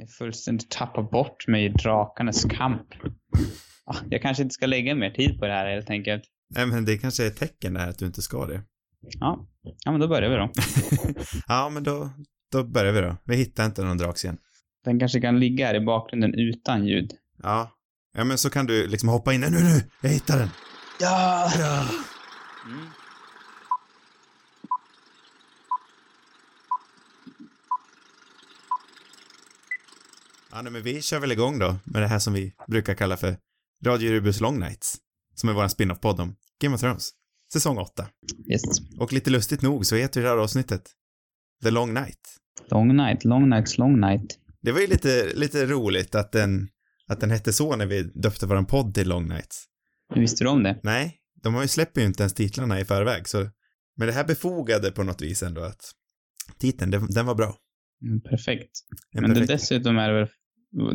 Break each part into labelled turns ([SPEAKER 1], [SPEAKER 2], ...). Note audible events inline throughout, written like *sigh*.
[SPEAKER 1] Jag fullständigt tappar bort mig i drakarnas kamp. Ah, Jag kanske inte ska lägga mer tid på det här helt enkelt.
[SPEAKER 2] Nej, men det kanske är ett tecken där att du inte ska det.
[SPEAKER 1] Ja, ja men då börjar vi då. *laughs*
[SPEAKER 2] ja, men då, då börjar vi då. Vi hittar inte någon drakscen.
[SPEAKER 1] Den kanske kan ligga här i bakgrunden utan ljud.
[SPEAKER 2] Ja. Ja, men så kan du liksom hoppa in. Nu, nu, nu! Jag hittar den!
[SPEAKER 1] Ja!
[SPEAKER 2] Ja!
[SPEAKER 1] Mm.
[SPEAKER 2] Ja, nej, men vi kör väl igång då med det här som vi brukar kalla för Radio Rubus Long Nights. Som är vår spin-off-podd om Game of Thrones. Säsong 8.
[SPEAKER 1] Yes.
[SPEAKER 2] Och lite lustigt nog så heter det här avsnittet The Long Night.
[SPEAKER 1] Long night, long nights, long night.
[SPEAKER 2] Det var ju lite, lite roligt att den, att den hette så när vi döpte vår podd till Long Nights.
[SPEAKER 1] Visste du om det?
[SPEAKER 2] Nej, de har ju släpper ju inte ens titlarna i förväg, så men det här befogade på något vis ändå att titeln, den, den var bra.
[SPEAKER 1] Mm, perfekt.
[SPEAKER 2] En
[SPEAKER 1] Men det,
[SPEAKER 2] perfekt-
[SPEAKER 1] dessutom är det väl,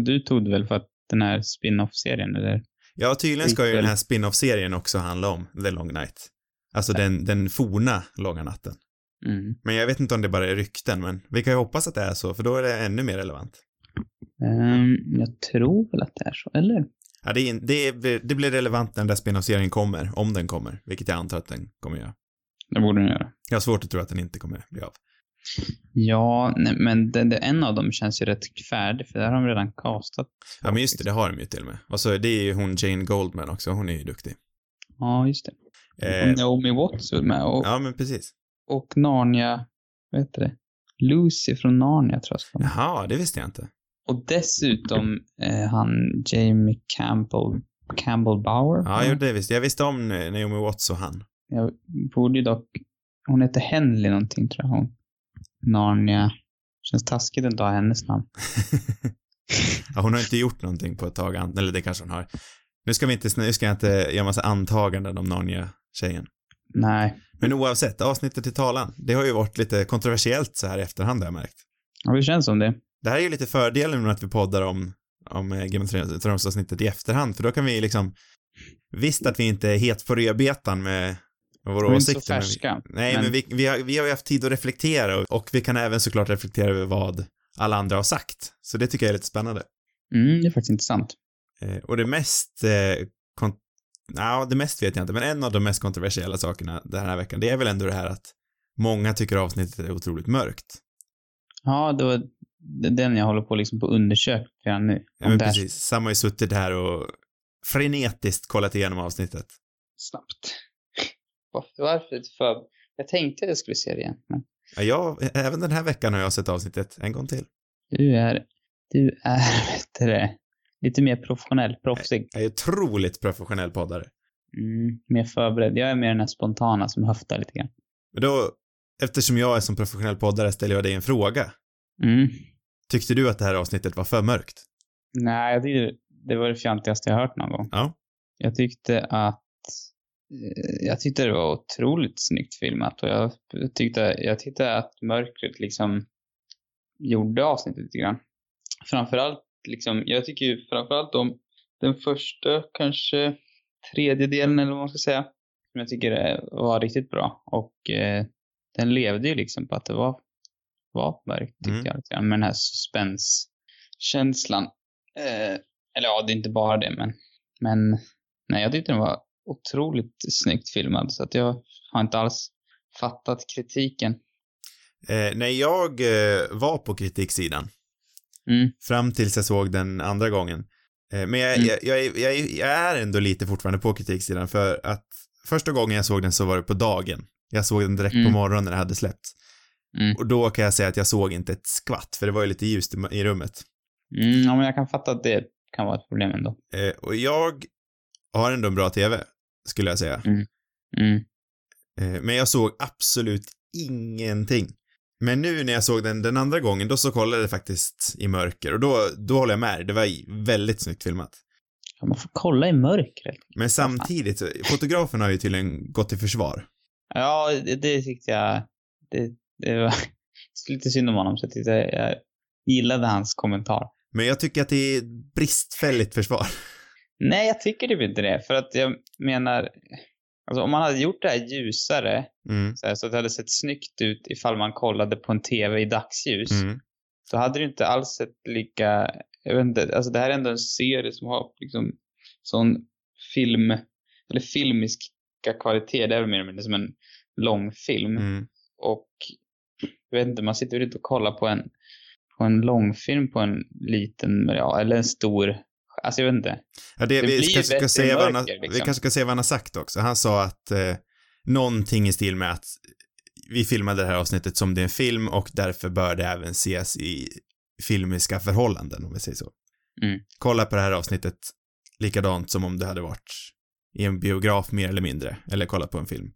[SPEAKER 1] du tog det väl för att den här spin-off-serien, eller?
[SPEAKER 2] Ja, tydligen ska ju den här spin-off-serien också handla om The Long Night. Alltså den, den forna långa natten.
[SPEAKER 1] Mm.
[SPEAKER 2] Men jag vet inte om det bara är rykten, men vi kan ju hoppas att det är så, för då är det ännu mer relevant.
[SPEAKER 1] Ehm, jag tror väl att det är så, eller?
[SPEAKER 2] Ja, det, är, det, är, det blir relevant när den där spin-off-serien kommer, om den kommer, vilket jag antar att den kommer göra.
[SPEAKER 1] Det borde den göra.
[SPEAKER 2] Jag har svårt att tro att den inte kommer bli av.
[SPEAKER 1] Ja, nej, men det, det, en av dem känns ju rätt färdig, för där har de redan castat.
[SPEAKER 2] Ja, men just det, det har de ju till och med. Och så det är ju hon Jane Goldman också, hon är ju duktig.
[SPEAKER 1] Ja, just det.
[SPEAKER 2] Eh,
[SPEAKER 1] Och Naomi Watts är med och,
[SPEAKER 2] ja, men precis.
[SPEAKER 1] och Narnia, vad heter det? Lucy från Narnia tror jag.
[SPEAKER 2] Jaha, det visste jag inte.
[SPEAKER 1] Och dessutom eh, han Jamie Campbell, Campbell Bauer.
[SPEAKER 2] Ja, jo, det visste jag. Jag visste om eh, Naomi Watts och han.
[SPEAKER 1] Jag borde ju dock, hon heter Henley någonting tror jag hon. Narnia. Känns taskigt att inte ha hennes namn. *laughs*
[SPEAKER 2] ja, hon har inte gjort någonting på ett tag, eller det kanske hon har. Nu ska vi inte, nu ska jag inte göra massa antaganden om Narnia-tjejen.
[SPEAKER 1] Nej.
[SPEAKER 2] Men oavsett, avsnittet till talan, det har ju varit lite kontroversiellt så här i efterhand har jag märkt.
[SPEAKER 1] Ja, det känns som det.
[SPEAKER 2] Det här är ju lite fördelen med att vi poddar om, om eh, Game of Thrones-avsnittet i efterhand, för då kan vi liksom, visst att vi inte är het på rödbetan med våra
[SPEAKER 1] De är inte så
[SPEAKER 2] åsikter. men vi-
[SPEAKER 1] färska.
[SPEAKER 2] Nej,
[SPEAKER 1] Men-
[SPEAKER 2] men, vi, vi, har, vi har ju haft tid att reflektera och, och vi kan även såklart reflektera över vad alla andra har sagt. Så det tycker jag är lite spännande.
[SPEAKER 1] Mm, det är faktiskt intressant.
[SPEAKER 2] Eh, och det mest, eh, kon- ja, det mest vet jag inte, men en av de mest kontroversiella sakerna den här veckan, det är väl ändå det här att många tycker avsnittet är otroligt mörkt.
[SPEAKER 1] Ja, det var den jag håller på liksom på redan nu.
[SPEAKER 2] Ja, men precis. Sam har ju suttit här och frenetiskt kollat igenom avsnittet.
[SPEAKER 1] snabbt. Varför? för... Jag tänkte att jag skulle se det igen, men
[SPEAKER 2] Ja, även den här veckan har jag sett avsnittet en gång till.
[SPEAKER 1] du är, du är, *laughs* vet det, lite mer professionell, proffsig.
[SPEAKER 2] Jag är otroligt professionell poddare.
[SPEAKER 1] Mm, mer förberedd. Jag är mer den här spontana som höftar lite grann.
[SPEAKER 2] Men då, eftersom jag är som professionell poddare ställer jag dig en fråga.
[SPEAKER 1] Mm.
[SPEAKER 2] Tyckte du att det här avsnittet var för mörkt?
[SPEAKER 1] Nej, jag tyckte det var det fjantigaste jag hört någon gång.
[SPEAKER 2] Ja.
[SPEAKER 1] Jag tyckte att jag tyckte det var otroligt snyggt filmat och jag tyckte, jag tyckte att mörkret liksom gjorde avsnittet lite grann. Framförallt liksom, jag tycker ju framförallt om den första kanske tredjedelen eller vad man ska säga. Som jag tycker eh, var riktigt bra och eh, den levde ju liksom på att det var, var mörkt tyckte
[SPEAKER 2] Mm.
[SPEAKER 1] jag. Lite grann, med den här suspenskänslan. Eh, eller ja, det är inte bara det men, men nej, jag tyckte den var otroligt snyggt filmad så att jag har inte alls fattat kritiken.
[SPEAKER 2] Eh, nej, jag eh, var på kritiksidan.
[SPEAKER 1] Mm.
[SPEAKER 2] Fram tills jag såg den andra gången. Eh, men jag,
[SPEAKER 1] Mm.
[SPEAKER 2] jag, jag, är- jag, är- ändå lite fortfarande på kritiksidan för att första gången jag såg den så var det på dagen. Jag såg den direkt på
[SPEAKER 1] Mm.
[SPEAKER 2] morgonen när det hade släppts.
[SPEAKER 1] Mm.
[SPEAKER 2] Och då kan jag säga att jag såg inte ett skvatt, för det var ju lite ljust i, i rummet.
[SPEAKER 1] Mm, ja, men jag kan fatta att det kan vara ett problem ändå.
[SPEAKER 2] Eh, och jag har ändå en bra TV, skulle jag säga.
[SPEAKER 1] Mm.
[SPEAKER 2] Eh, men jag såg absolut ingenting. Men nu när jag såg den den andra gången, då så kollade jag faktiskt i mörker och då, då håller jag med. Det var väldigt snyggt filmat.
[SPEAKER 1] Ja, man får kolla i mörkret.
[SPEAKER 2] Men samtidigt, fotografen har ju tydligen gått i försvar.
[SPEAKER 1] Ja, det, det tyckte jag. Det, det var *laughs* lite synd om honom så jag tyckte jag gillade hans kommentar.
[SPEAKER 2] Men jag tycker att det är bristfälligt försvar.
[SPEAKER 1] Nej, jag tycker typ inte det. För att jag menar, alltså om man hade gjort det här ljusare
[SPEAKER 2] Mm,
[SPEAKER 1] så, här, så att det hade sett snyggt ut ifall man kollade på en TV i dagsljus.
[SPEAKER 2] mm.
[SPEAKER 1] då hade det inte alls sett lika, jag vet inte, alltså det här är ändå en serie som har liksom sån film, eller filmiska kvaliteter, det är väl mer eller mindre som en långfilm.
[SPEAKER 2] Mm.
[SPEAKER 1] Och jag vet inte, man sitter väl inte och kollar på en, på en långfilm på en liten, ja, eller en stor, alltså jag vet inte.
[SPEAKER 2] Ja, det,
[SPEAKER 1] Det
[SPEAKER 2] vi, kanske ska
[SPEAKER 1] bättre
[SPEAKER 2] säga vad han,
[SPEAKER 1] mörker, liksom.
[SPEAKER 2] vi kanske ska säga vad han har sagt också. Han sa att eh, någonting i stil med att vi filmade det här avsnittet som det är en film och därför bör det även ses i filmiska förhållanden, om vi säger så.
[SPEAKER 1] Mm.
[SPEAKER 2] Kolla på det här avsnittet likadant som om det hade varit i en biograf mer eller mindre, eller kolla på en film.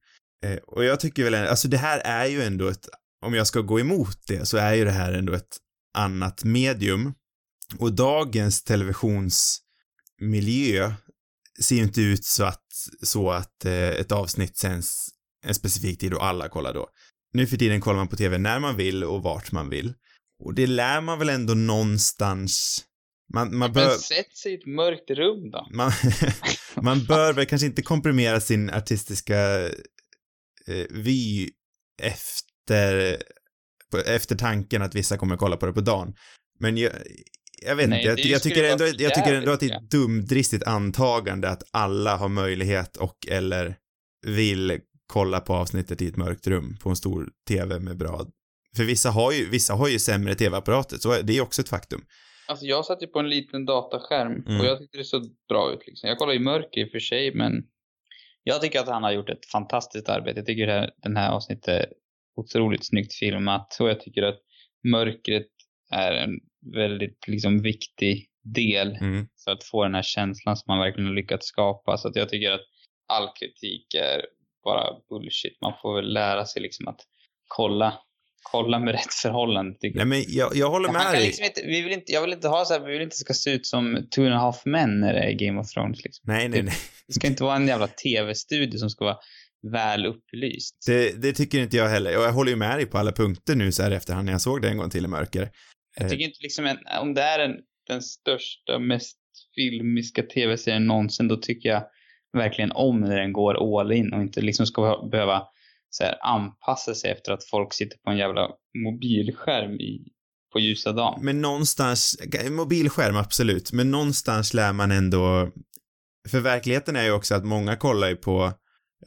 [SPEAKER 2] Eh, och jag tycker väl, alltså det här är ju ändå ett, om jag ska gå emot det, så är ju det här ändå ett annat medium. Och dagens televisionsmiljö ser ju inte ut så att, så att eh, ett avsnitt sänds en specifik tid och alla kollar då. Nu för tiden kollar man på TV när man vill och vart man vill. Och det lär man väl ändå någonstans man, man bör...
[SPEAKER 1] Men sätt sig i ett mörkt rum då.
[SPEAKER 2] Man, *laughs* man bör väl kanske inte komprimera sin artistiska eh, vy efter, efter tanken att vissa kommer kolla på det på dagen. Men jag, jag vet
[SPEAKER 1] Nej,
[SPEAKER 2] inte, jag, jag tycker ändå, jag tycker ändå att det är ett dumdristigt antagande att alla har möjlighet och eller vill kolla på avsnittet i ett mörkt rum på en stor TV med bra för vissa har ju, vissa har ju sämre TV-apparater, så det är också ett faktum.
[SPEAKER 1] Alltså jag satt ju på en liten dataskärm
[SPEAKER 2] Mm.
[SPEAKER 1] och jag tyckte det såg bra ut liksom. Jag kollar i mörker i och för sig men jag tycker att han har gjort ett fantastiskt arbete. Jag tycker det här, den här avsnittet är otroligt snyggt filmat och jag tycker att mörkret är en väldigt liksom viktig del
[SPEAKER 2] Mm.
[SPEAKER 1] för att få den här känslan som man verkligen har lyckats skapa. Så att jag tycker att all kritik är bara bullshit. Man får väl lära sig liksom att kolla, kolla med rätt förhållande tycker.
[SPEAKER 2] Nej men jag, jag håller med dig.
[SPEAKER 1] liksom inte, vi vill inte, jag vill inte ha så här, vi vill inte ska se ut som Two and a half men när det är Game of Thrones liksom.
[SPEAKER 2] Nej, nej, nej.
[SPEAKER 1] Det ska inte vara en jävla tv-studio som ska vara väl upplyst.
[SPEAKER 2] Det, det tycker inte jag heller. Och jag håller ju med dig på alla punkter nu så här efterhand när jag såg det en gång till i mörker.
[SPEAKER 1] Jag tycker inte liksom en, om det är en, den största, mest filmiska tv-serien någonsin, då tycker jag verkligen om när den går all in och inte liksom ska behöva så här, anpassa sig efter att folk sitter på en jävla mobilskärm i, på ljusa dagen.
[SPEAKER 2] Men någonstans, mobilskärm absolut, men någonstans lär man ändå, för verkligheten är ju också att många kollar ju på,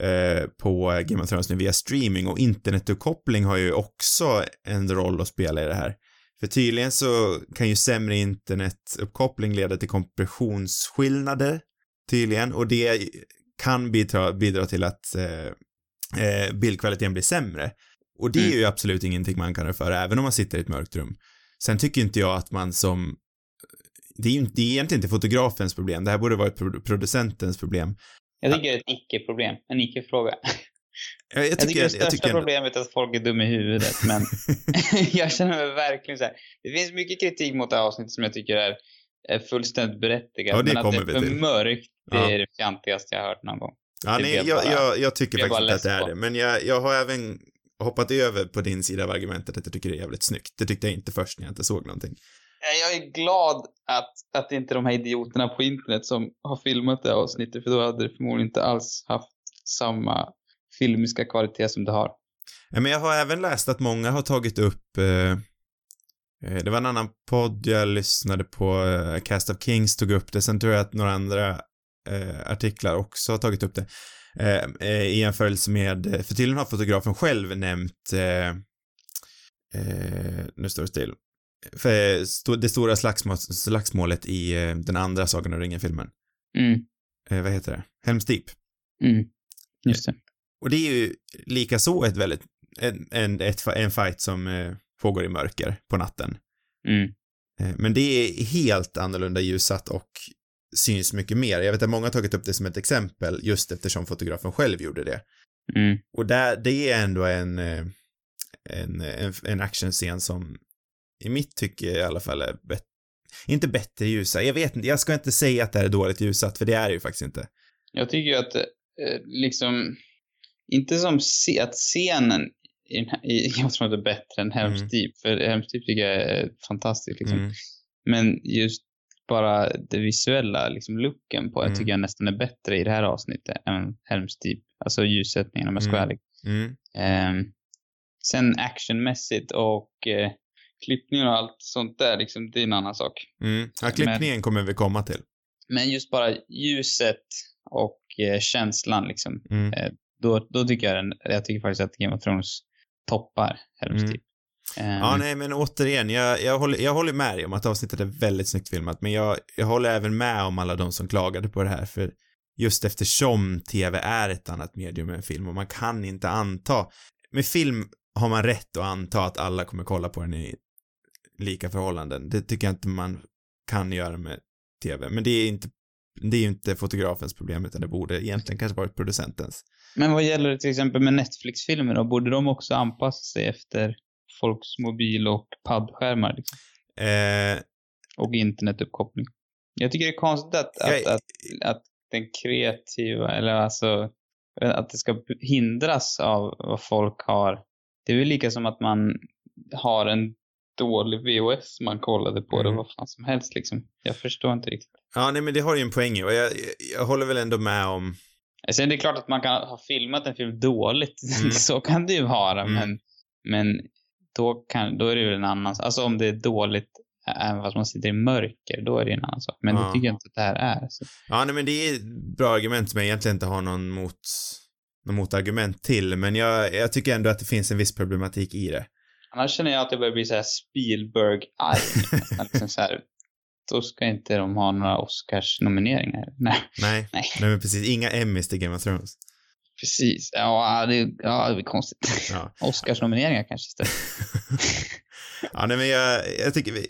[SPEAKER 2] eh, på Game of Thrones nu via streaming och internetuppkoppling har ju också en roll att spela i det här. För tydligen så kan ju sämre internetuppkoppling leda till kompressionsskillnader, tydligen, och det kan bidra, bidra till att eh, eh, bildkvaliteten blir sämre. Och det är
[SPEAKER 1] Mm.
[SPEAKER 2] ju absolut ingenting man kan röra även om man sitter i ett mörkt rum. Sen tycker inte jag att man som det är ju det är egentligen inte fotografens problem, det här borde vara pro- producentens problem.
[SPEAKER 1] Jag tycker det är ett icke-problem, en icke-fråga.
[SPEAKER 2] Jag, jag
[SPEAKER 1] Jag
[SPEAKER 2] tycker,
[SPEAKER 1] tycker det
[SPEAKER 2] jag
[SPEAKER 1] största
[SPEAKER 2] tycker ändå-
[SPEAKER 1] problemet är att folk är dumma i huvudet, men *laughs* *laughs* jag känner mig verkligen så här. Det finns mycket kritik mot det här avsnittet som jag tycker är, är fullständigt berättigad.
[SPEAKER 2] Ja,
[SPEAKER 1] men att det är för
[SPEAKER 2] till.
[SPEAKER 1] mörkt, det
[SPEAKER 2] Ja.
[SPEAKER 1] är det fjantigaste jag har hört någon gång.
[SPEAKER 2] Ja,
[SPEAKER 1] det
[SPEAKER 2] nej, jag,
[SPEAKER 1] bara-
[SPEAKER 2] jag, jag tycker faktiskt inte att det är
[SPEAKER 1] less
[SPEAKER 2] det,
[SPEAKER 1] på.
[SPEAKER 2] men jag, jag har även hoppat över på din sida av argumentet att jag tycker det är jävligt snyggt. Det tyckte jag inte först när jag inte såg någonting.
[SPEAKER 1] Jag är glad att, att det inte är de här idioterna på internet som har filmat det här avsnittet, för då hade det förmodligen inte alls haft samma filmiska kvalitet som det har.
[SPEAKER 2] Ja, men jag har även läst att många har tagit upp eh, eh, det var en annan podd jag lyssnade på, eh, Cast of Kings tog upp det, sen tror jag att några andra eh, artiklar också har tagit upp det. Eh, eh, I jämförelse med, för tydligen har fotografen själv nämnt, nu står det still, för, det stora slagsmål, slagsmålet i den andra Sagan om ringen-filmen.
[SPEAKER 1] Mm,
[SPEAKER 2] vad heter det? Helm's Deep.
[SPEAKER 1] mm. Just det.
[SPEAKER 2] Och det är ju lika så ett väldigt, en, en, ett, en fight som eh, pågår i mörker på natten.
[SPEAKER 1] Mm.
[SPEAKER 2] Eh, men det är helt annorlunda ljusat och syns mycket mer. Jag vet att många har tagit upp det som ett exempel just eftersom fotografen själv gjorde det.
[SPEAKER 1] Mm.
[SPEAKER 2] Och där, det är ändå en, eh, en, en, en actionscen som i mitt tycke i alla fall är bättre, inte bättre ljusat. Jag vet inte, jag ska inte säga att det här är dåligt ljusat, för det är det ju faktiskt inte.
[SPEAKER 1] Jag tycker ju att liksom, inte som se, att scenen i, i Game of Thrones är bättre än Helm's
[SPEAKER 2] Mm.
[SPEAKER 1] Deep, för Helm's Deep tycker jag är fantastiskt liksom.
[SPEAKER 2] Mm.
[SPEAKER 1] Men just bara det visuella liksom looken på
[SPEAKER 2] Mm.
[SPEAKER 1] tycker jag nästan är bättre i det här avsnittet än Helm's Deep. Alltså ljussättningen om jag ska vara
[SPEAKER 2] Mm.
[SPEAKER 1] ärlig.
[SPEAKER 2] Mm.
[SPEAKER 1] Sen actionmässigt och eh, klippningen och allt sånt där liksom, det är en annan sak.
[SPEAKER 2] Mm. Ja, klippningen kommer vi komma till.
[SPEAKER 1] Men just bara ljuset och eh, känslan liksom.
[SPEAKER 2] Mm.
[SPEAKER 1] Eh, då, då tycker jag den, jag tycker faktiskt att Game of Thrones toppar Helms
[SPEAKER 2] Mm.
[SPEAKER 1] Deep. Eh,
[SPEAKER 2] Ja, nej, men återigen, jag, jag, håller, jag håller med dig om att avsnittet är väldigt snyggt filmat, men jag, jag håller även med om alla de som klagade på det här, för just eftersom TV är ett annat medium än film och man kan inte anta, med film har man rätt att anta att alla kommer kolla på den i lika förhållanden. Det tycker jag inte man kan göra med TV, men det är inte det är ju inte fotografens problem utan det borde egentligen kanske varit producentens.
[SPEAKER 1] Men vad gäller det till exempel med Netflix-filmer då? Borde de också anpassa sig efter folks mobil och paddskärmar liksom?
[SPEAKER 2] Eh,
[SPEAKER 1] och internetuppkoppling? Jag tycker det är konstigt att,
[SPEAKER 2] Jag-
[SPEAKER 1] att, att, att den kreativa, eller alltså att det ska hindras av vad folk har. Det är väl lika som att man har en dålig VHS man kollade på det,
[SPEAKER 2] Mm.
[SPEAKER 1] vad fan som helst liksom. Jag förstår inte riktigt.
[SPEAKER 2] ja, nej men det har ju en poäng i och jag, jag håller väl ändå med om
[SPEAKER 1] Sen det är klart att man kan ha filmat en film dåligt. *laughs*
[SPEAKER 2] Mm.
[SPEAKER 1] så kan det ju vara,
[SPEAKER 2] Mm.
[SPEAKER 1] men, men då, kan, då är det väl en annan Alltså om det är dåligt, även fast man sitter i mörker, då är det en annan sak. Men
[SPEAKER 2] Ja.
[SPEAKER 1] det tycker jag inte att det här är. Så.
[SPEAKER 2] Ja, nej men det är ett bra argument som jag egentligen inte har någon mot, någon motargument till, men jag, jag tycker ändå att det finns en viss problematik i det.
[SPEAKER 1] Annars känner jag att det börjar bli så här Spielberg-arg. *laughs* liksom så här, då ska inte de ha några Oscars-nomineringar. Nej,
[SPEAKER 2] Nej,
[SPEAKER 1] nej.
[SPEAKER 2] nej men precis, inga Emmys till Game of Thrones.
[SPEAKER 1] Precis. Ja, det, ja, det blir konstigt.
[SPEAKER 2] Ja. *laughs*
[SPEAKER 1] Oscars-nomineringar kanske istället. *laughs*
[SPEAKER 2] ja, nej men jag, jag tycker vi,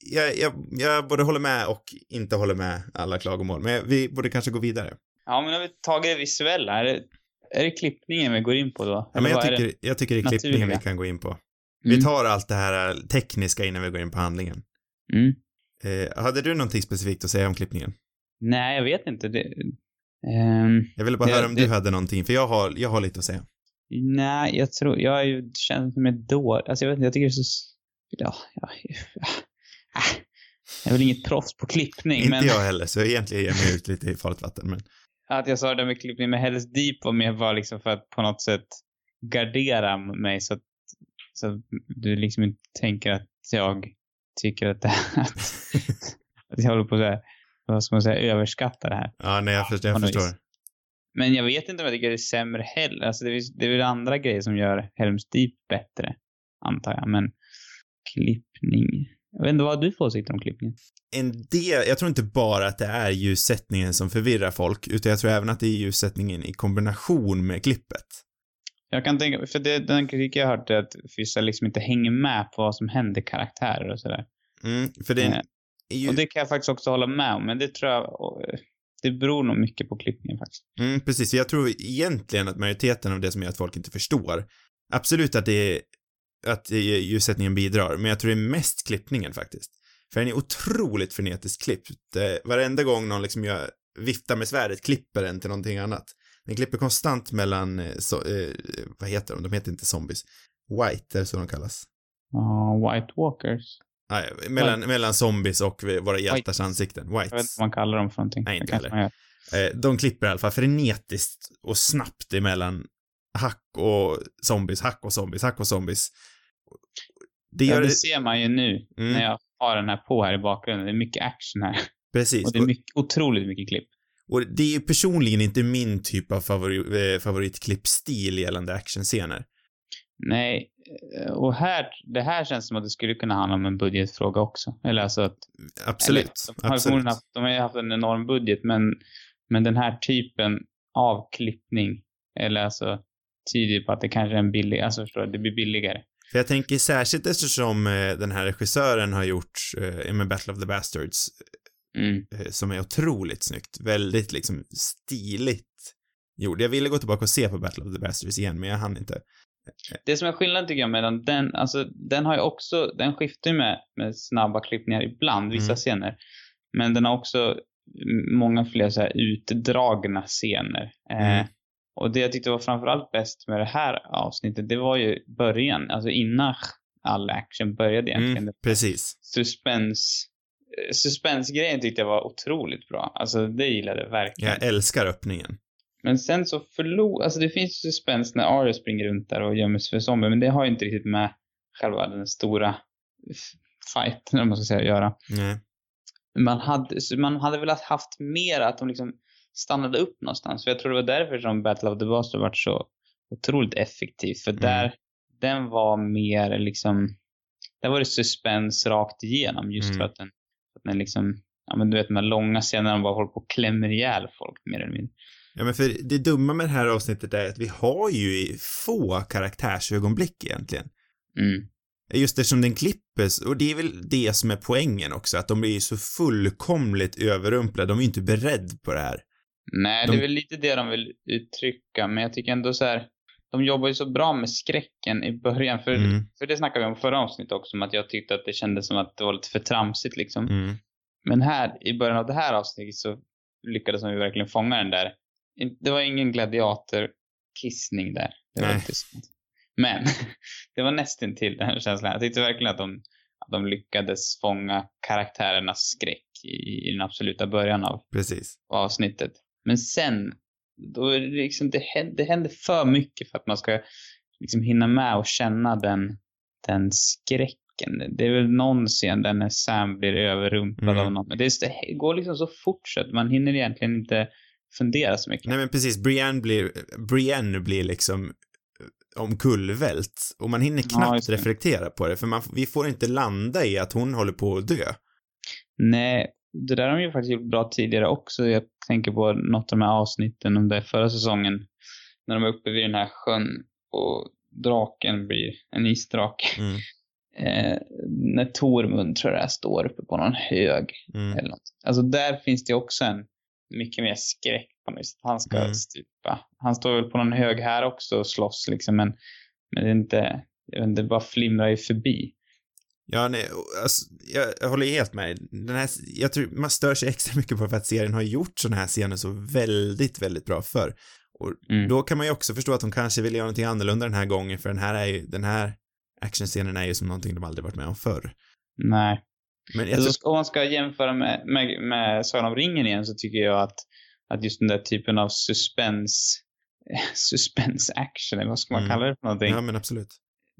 [SPEAKER 2] jag, jag, jag både håller med och inte håller med alla klagomål, men vi borde kanske gå vidare.
[SPEAKER 1] Ja, men har vi tagit det visuella? Är det, är det klippningen vi går in på då?
[SPEAKER 2] Ja, men jag tycker, jag tycker det är klippningen vi
[SPEAKER 1] naturliga?
[SPEAKER 2] kan gå in på. Vi tar allt det här tekniska innan vi går in på handlingen.
[SPEAKER 1] Mm.
[SPEAKER 2] Eh, hade du någonting specifikt att säga om klippningen?
[SPEAKER 1] Nej, jag vet inte. Det, ehm,
[SPEAKER 2] Jag ville bara
[SPEAKER 1] Det-
[SPEAKER 2] höra om
[SPEAKER 1] det-
[SPEAKER 2] du hade någonting, för jag har, jag har lite att säga.
[SPEAKER 1] nej, jag tror... Jag är ju känd som ett dåligt... Alltså jag vet inte, jag tycker det är så... Ja, ja, ja. Ah, Jag är väl inget proffs på klippning,
[SPEAKER 2] Inte
[SPEAKER 1] men
[SPEAKER 2] jag heller, så egentligen ger jag mig ut lite i farligt vatten, men
[SPEAKER 1] att jag sa det där med klippning med Hells Deep var mer bara liksom för att på något sätt gardera mig så att, så att du liksom inte tänker att jag tycker att det att, *laughs* att jag håller på att säga, vad ska man säga, överskatta det här.
[SPEAKER 2] ja, nej, jag, förstår, jag förstår.
[SPEAKER 1] Men jag vet inte om jag tycker det är sämre heller. Alltså det, är, det är väl andra grejer som gör Helms Deep bättre, antar jag. Men klippning. Jag vet inte vad du för åsikter om klippningen?
[SPEAKER 2] En del, jag tror inte bara att det är ljussättningen som förvirrar folk, utan jag tror även att det är ljussättningen i kombination med klippet.
[SPEAKER 1] Jag kan tänka för det, den kritik jag har hört är att vissa liksom inte hänger med på vad som händer karaktärer och sådär.
[SPEAKER 2] Mm, för det är,
[SPEAKER 1] Eh,
[SPEAKER 2] är ju,
[SPEAKER 1] Och det kan jag faktiskt också hålla med om, men det tror jag, det beror nog mycket på klippningen faktiskt.
[SPEAKER 2] mm, precis, jag tror egentligen att majoriteten av det som gör att folk inte förstår, absolut att det är, att ljussättningen bidrar, men jag tror det är mest klippningen faktiskt. För den är otroligt frenetiskt klippt. Eh, Varenda gång någon liksom gör, viftar med svärdet klipper den till någonting annat. Den klipper konstant mellan, eh, så, eh, vad heter de? De heter inte zombies. White, är det så de kallas?
[SPEAKER 1] Ja, White Walkers.
[SPEAKER 2] Nej, mellan, mellan zombies och våra hjältars
[SPEAKER 1] Whites.
[SPEAKER 2] ansikten.
[SPEAKER 1] Jag vet inte
[SPEAKER 2] Whites.
[SPEAKER 1] vad man kallar dem för någonting.
[SPEAKER 2] Nej, inte heller. Eh, de klipper i alla fall frenetiskt och snabbt emellan hack och zombies, hack och zombies, hack och zombies. Det
[SPEAKER 1] Ja,
[SPEAKER 2] gör
[SPEAKER 1] det
[SPEAKER 2] det,
[SPEAKER 1] ser man ju nu
[SPEAKER 2] Mm.
[SPEAKER 1] när jag har den här på här i bakgrunden. Det är mycket action här.
[SPEAKER 2] precis.
[SPEAKER 1] Och det är mycket, otroligt mycket klipp.
[SPEAKER 2] Och det är personligen inte min typ av favori, eh, favoritklippstil gällande actionscener.
[SPEAKER 1] Nej, eh, och här, det här känns som att det skulle kunna handla om en budgetfråga också. Eller alltså att...
[SPEAKER 2] Absolut.
[SPEAKER 1] Eller, de, har
[SPEAKER 2] absolut.
[SPEAKER 1] haft, de har ju haft en enorm budget, men, men den här typen av klippning, eller alltså, tyder på att det kanske är en billig, alltså förstår du, det blir billigare.
[SPEAKER 2] För jag tänker särskilt eftersom eh, den här regissören har gjort eh, med Battle of the Bastards,
[SPEAKER 1] Mm.
[SPEAKER 2] eh, som är otroligt snyggt, väldigt liksom stiligt gjord. Jag ville gå tillbaka och se på Battle of the Bastards igen, men jag hann inte.
[SPEAKER 1] Det som är skillnaden tycker jag mellan den, alltså den har ju också, den skiftar ju med, med snabba klippningar ibland, vissa
[SPEAKER 2] Mm.
[SPEAKER 1] scener. Men den har också många fler så här utdragna scener.
[SPEAKER 2] Mm.
[SPEAKER 1] Eh, och det jag tyckte var framförallt bäst med det här avsnittet, det var ju början, alltså innan all action började egentligen.
[SPEAKER 2] Mm, precis.
[SPEAKER 1] Suspens, eh, suspensgrejen tyckte jag var otroligt bra. Alltså det gillade jag verkligen.
[SPEAKER 2] Jag älskar öppningen.
[SPEAKER 1] Men sen så förlor, alltså det finns suspens när Arya springer runt där och gömmer sig för zombier, men det har ju inte riktigt med själva den stora fight, eller vad man ska säga, göra.
[SPEAKER 2] Nej.
[SPEAKER 1] Man hade, man hade velat haft mer att de liksom stannade upp någonstans. För jag tror det var därför som Battle of the Bastards var så otroligt effektiv. För
[SPEAKER 2] Mm.
[SPEAKER 1] där, den var mer liksom, där var det suspens rakt igenom just
[SPEAKER 2] Mm.
[SPEAKER 1] för att den, att den liksom, ja men du vet de här långa scenerna de bara håller på och klämmer ihjäl folk mer eller mindre.
[SPEAKER 2] Ja, men för det dumma med det här avsnittet är att vi har ju få karaktärsögonblick egentligen.
[SPEAKER 1] Mm.
[SPEAKER 2] Just eftersom den klippes, och det är väl det som är poängen också, att de blir så fullkomligt överrumplade, de är ju inte beredd på det här.
[SPEAKER 1] Nej,
[SPEAKER 2] De-
[SPEAKER 1] det är väl lite det de vill uttrycka, men jag tycker ändå så här, de jobbar ju så bra med skräcken i början, för,
[SPEAKER 2] Mm.
[SPEAKER 1] för det snackade vi om förra avsnittet också, om att jag tyckte att det kändes som att det var lite för tramsigt liksom.
[SPEAKER 2] Mm.
[SPEAKER 1] Men här, i början av det här avsnittet så lyckades de ju verkligen fånga den där. Det var ingen gladiatorkissning där. Det var
[SPEAKER 2] Nej.
[SPEAKER 1] inte. Men *laughs* det var nästan till den här känslan. Jag tyckte verkligen att de, att de lyckades fånga karaktärernas skräck i, i den absoluta början av
[SPEAKER 2] Precis.
[SPEAKER 1] avsnittet. Men sen, då är det liksom, det det händer för mycket för att man ska liksom hinna med och känna den, den skräcken. Det är väl någon scen där när Sam blir överrumplad
[SPEAKER 2] Mm.
[SPEAKER 1] av någon. Men det, det går liksom så fort så att man hinner egentligen inte fundera så mycket.
[SPEAKER 2] Nej men precis, Brienne blir, Brienne blir liksom eh, omkullvält och man hinner
[SPEAKER 1] Ja,
[SPEAKER 2] knappt
[SPEAKER 1] det.
[SPEAKER 2] reflektera på det för man, vi får inte landa i att hon håller på att dö.
[SPEAKER 1] Nej, det där har de ju faktiskt gjort bra tidigare också. Jag tänker på något av de här avsnitten om det förra säsongen. När de är uppe vid den här sjön och draken blir en isdrake.
[SPEAKER 2] Mm. *laughs*
[SPEAKER 1] eh, när Tormund tror jag det är, står uppe på någon hög
[SPEAKER 2] Mm.
[SPEAKER 1] eller något. Alltså där finns det också en mycket mer skräck på något. Han ska
[SPEAKER 2] Mm.
[SPEAKER 1] stupa. Han står väl på någon hög här också och slåss liksom men, men det är inte, jag vet inte, det bara flimrar ju förbi.
[SPEAKER 2] Ja, nej, alltså, jag, jag håller helt med. Den här, jag tror man stör sig extra mycket på för att serien har gjort sådana här scener så väldigt, väldigt bra för. Och
[SPEAKER 1] Mm.
[SPEAKER 2] då kan man ju också förstå att de kanske vill göra någonting annorlunda den här gången för den här är ju, den här actionscenen är ju som någonting de aldrig varit med om förr.
[SPEAKER 1] Nej.
[SPEAKER 2] Men jag
[SPEAKER 1] Alltså, om man ska jämföra med, med, med Sagan om ringen igen så tycker jag att, att just den där typen av suspens *laughs* suspense action, eller vad ska man
[SPEAKER 2] Mm.
[SPEAKER 1] kalla det för någonting?
[SPEAKER 2] ja men absolut.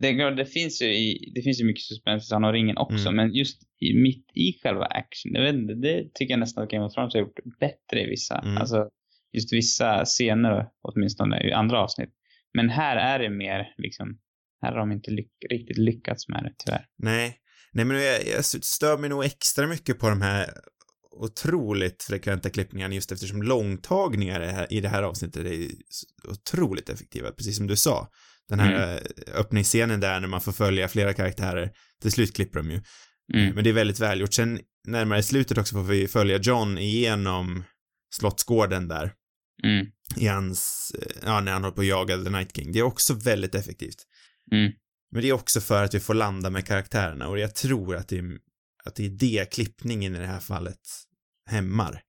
[SPEAKER 1] Det, det finns ju i, det finns ju mycket suspens i Sagan om ringen också,
[SPEAKER 2] Mm.
[SPEAKER 1] men just i, mitt i själva action, jag vet inte, det tycker jag nästan att Game of Thrones har gjort bättre i vissa,
[SPEAKER 2] Mm.
[SPEAKER 1] alltså just vissa scener åtminstone i andra avsnitt. Men här är det mer liksom, här har de inte lyck, riktigt lyckats med det tyvärr.
[SPEAKER 2] Nej, nej men jag, jag stör mig nog extra mycket på de här otroligt frekventa klippningarna just eftersom långtagningar i det här, avsnittet är otroligt effektiva, precis som du sa. Den här mm. öppningsscenen där när man får följa flera karaktärer, till slut klipper de ju.
[SPEAKER 1] Mm.
[SPEAKER 2] Men det är väldigt välgjort. Sen närmare slutet också får vi följa John igenom Slottsgården där.
[SPEAKER 1] Mm.
[SPEAKER 2] I hans, ja, när han håller på att jaga The Night King. Det är också väldigt effektivt.
[SPEAKER 1] Mm.
[SPEAKER 2] Men det är också för att vi får landa med karaktärerna och jag tror att det är, att det är det klippningen i det här fallet hämmar.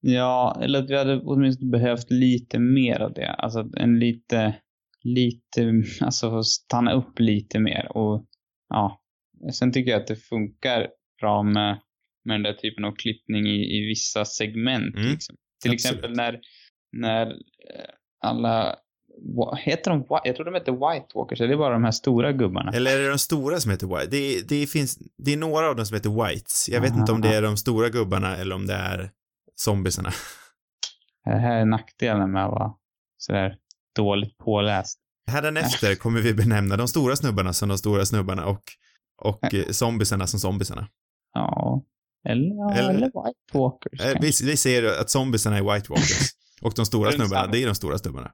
[SPEAKER 1] Ja, eller att vi hade åtminstone behövt lite mer av det. Alltså en lite, lite, *laughs* alltså stanna upp lite mer och ja. Sen tycker jag att det funkar bra med, med den där typen av klippning i, i vissa segment.
[SPEAKER 2] Mm,
[SPEAKER 1] Liksom. Till
[SPEAKER 2] absolut.
[SPEAKER 1] exempel när, när eh, alla, heter de, jag tror de heter White Walkers, eller är det bara de här stora gubbarna?
[SPEAKER 2] Eller är det de stora som heter White? Det, det finns, det är några av dem som heter Whites. Jag vet
[SPEAKER 1] Aha.
[SPEAKER 2] inte om det är de stora gubbarna eller om det är zombiesarna. *laughs*
[SPEAKER 1] Det här är nackdelen med att vara sådär dåligt påläst.
[SPEAKER 2] Hädanefter kommer vi benämna de stora snubbarna som de stora snubbarna och, och eh, zombiesarna som zombiesarna.
[SPEAKER 1] Ja. Eller,
[SPEAKER 2] Eller-
[SPEAKER 1] eller, White Walkers.
[SPEAKER 2] Eh, Vi, vi säger att zombiesarna är White Walkers. Och de stora *laughs* snubbarna, det är de stora snubbarna.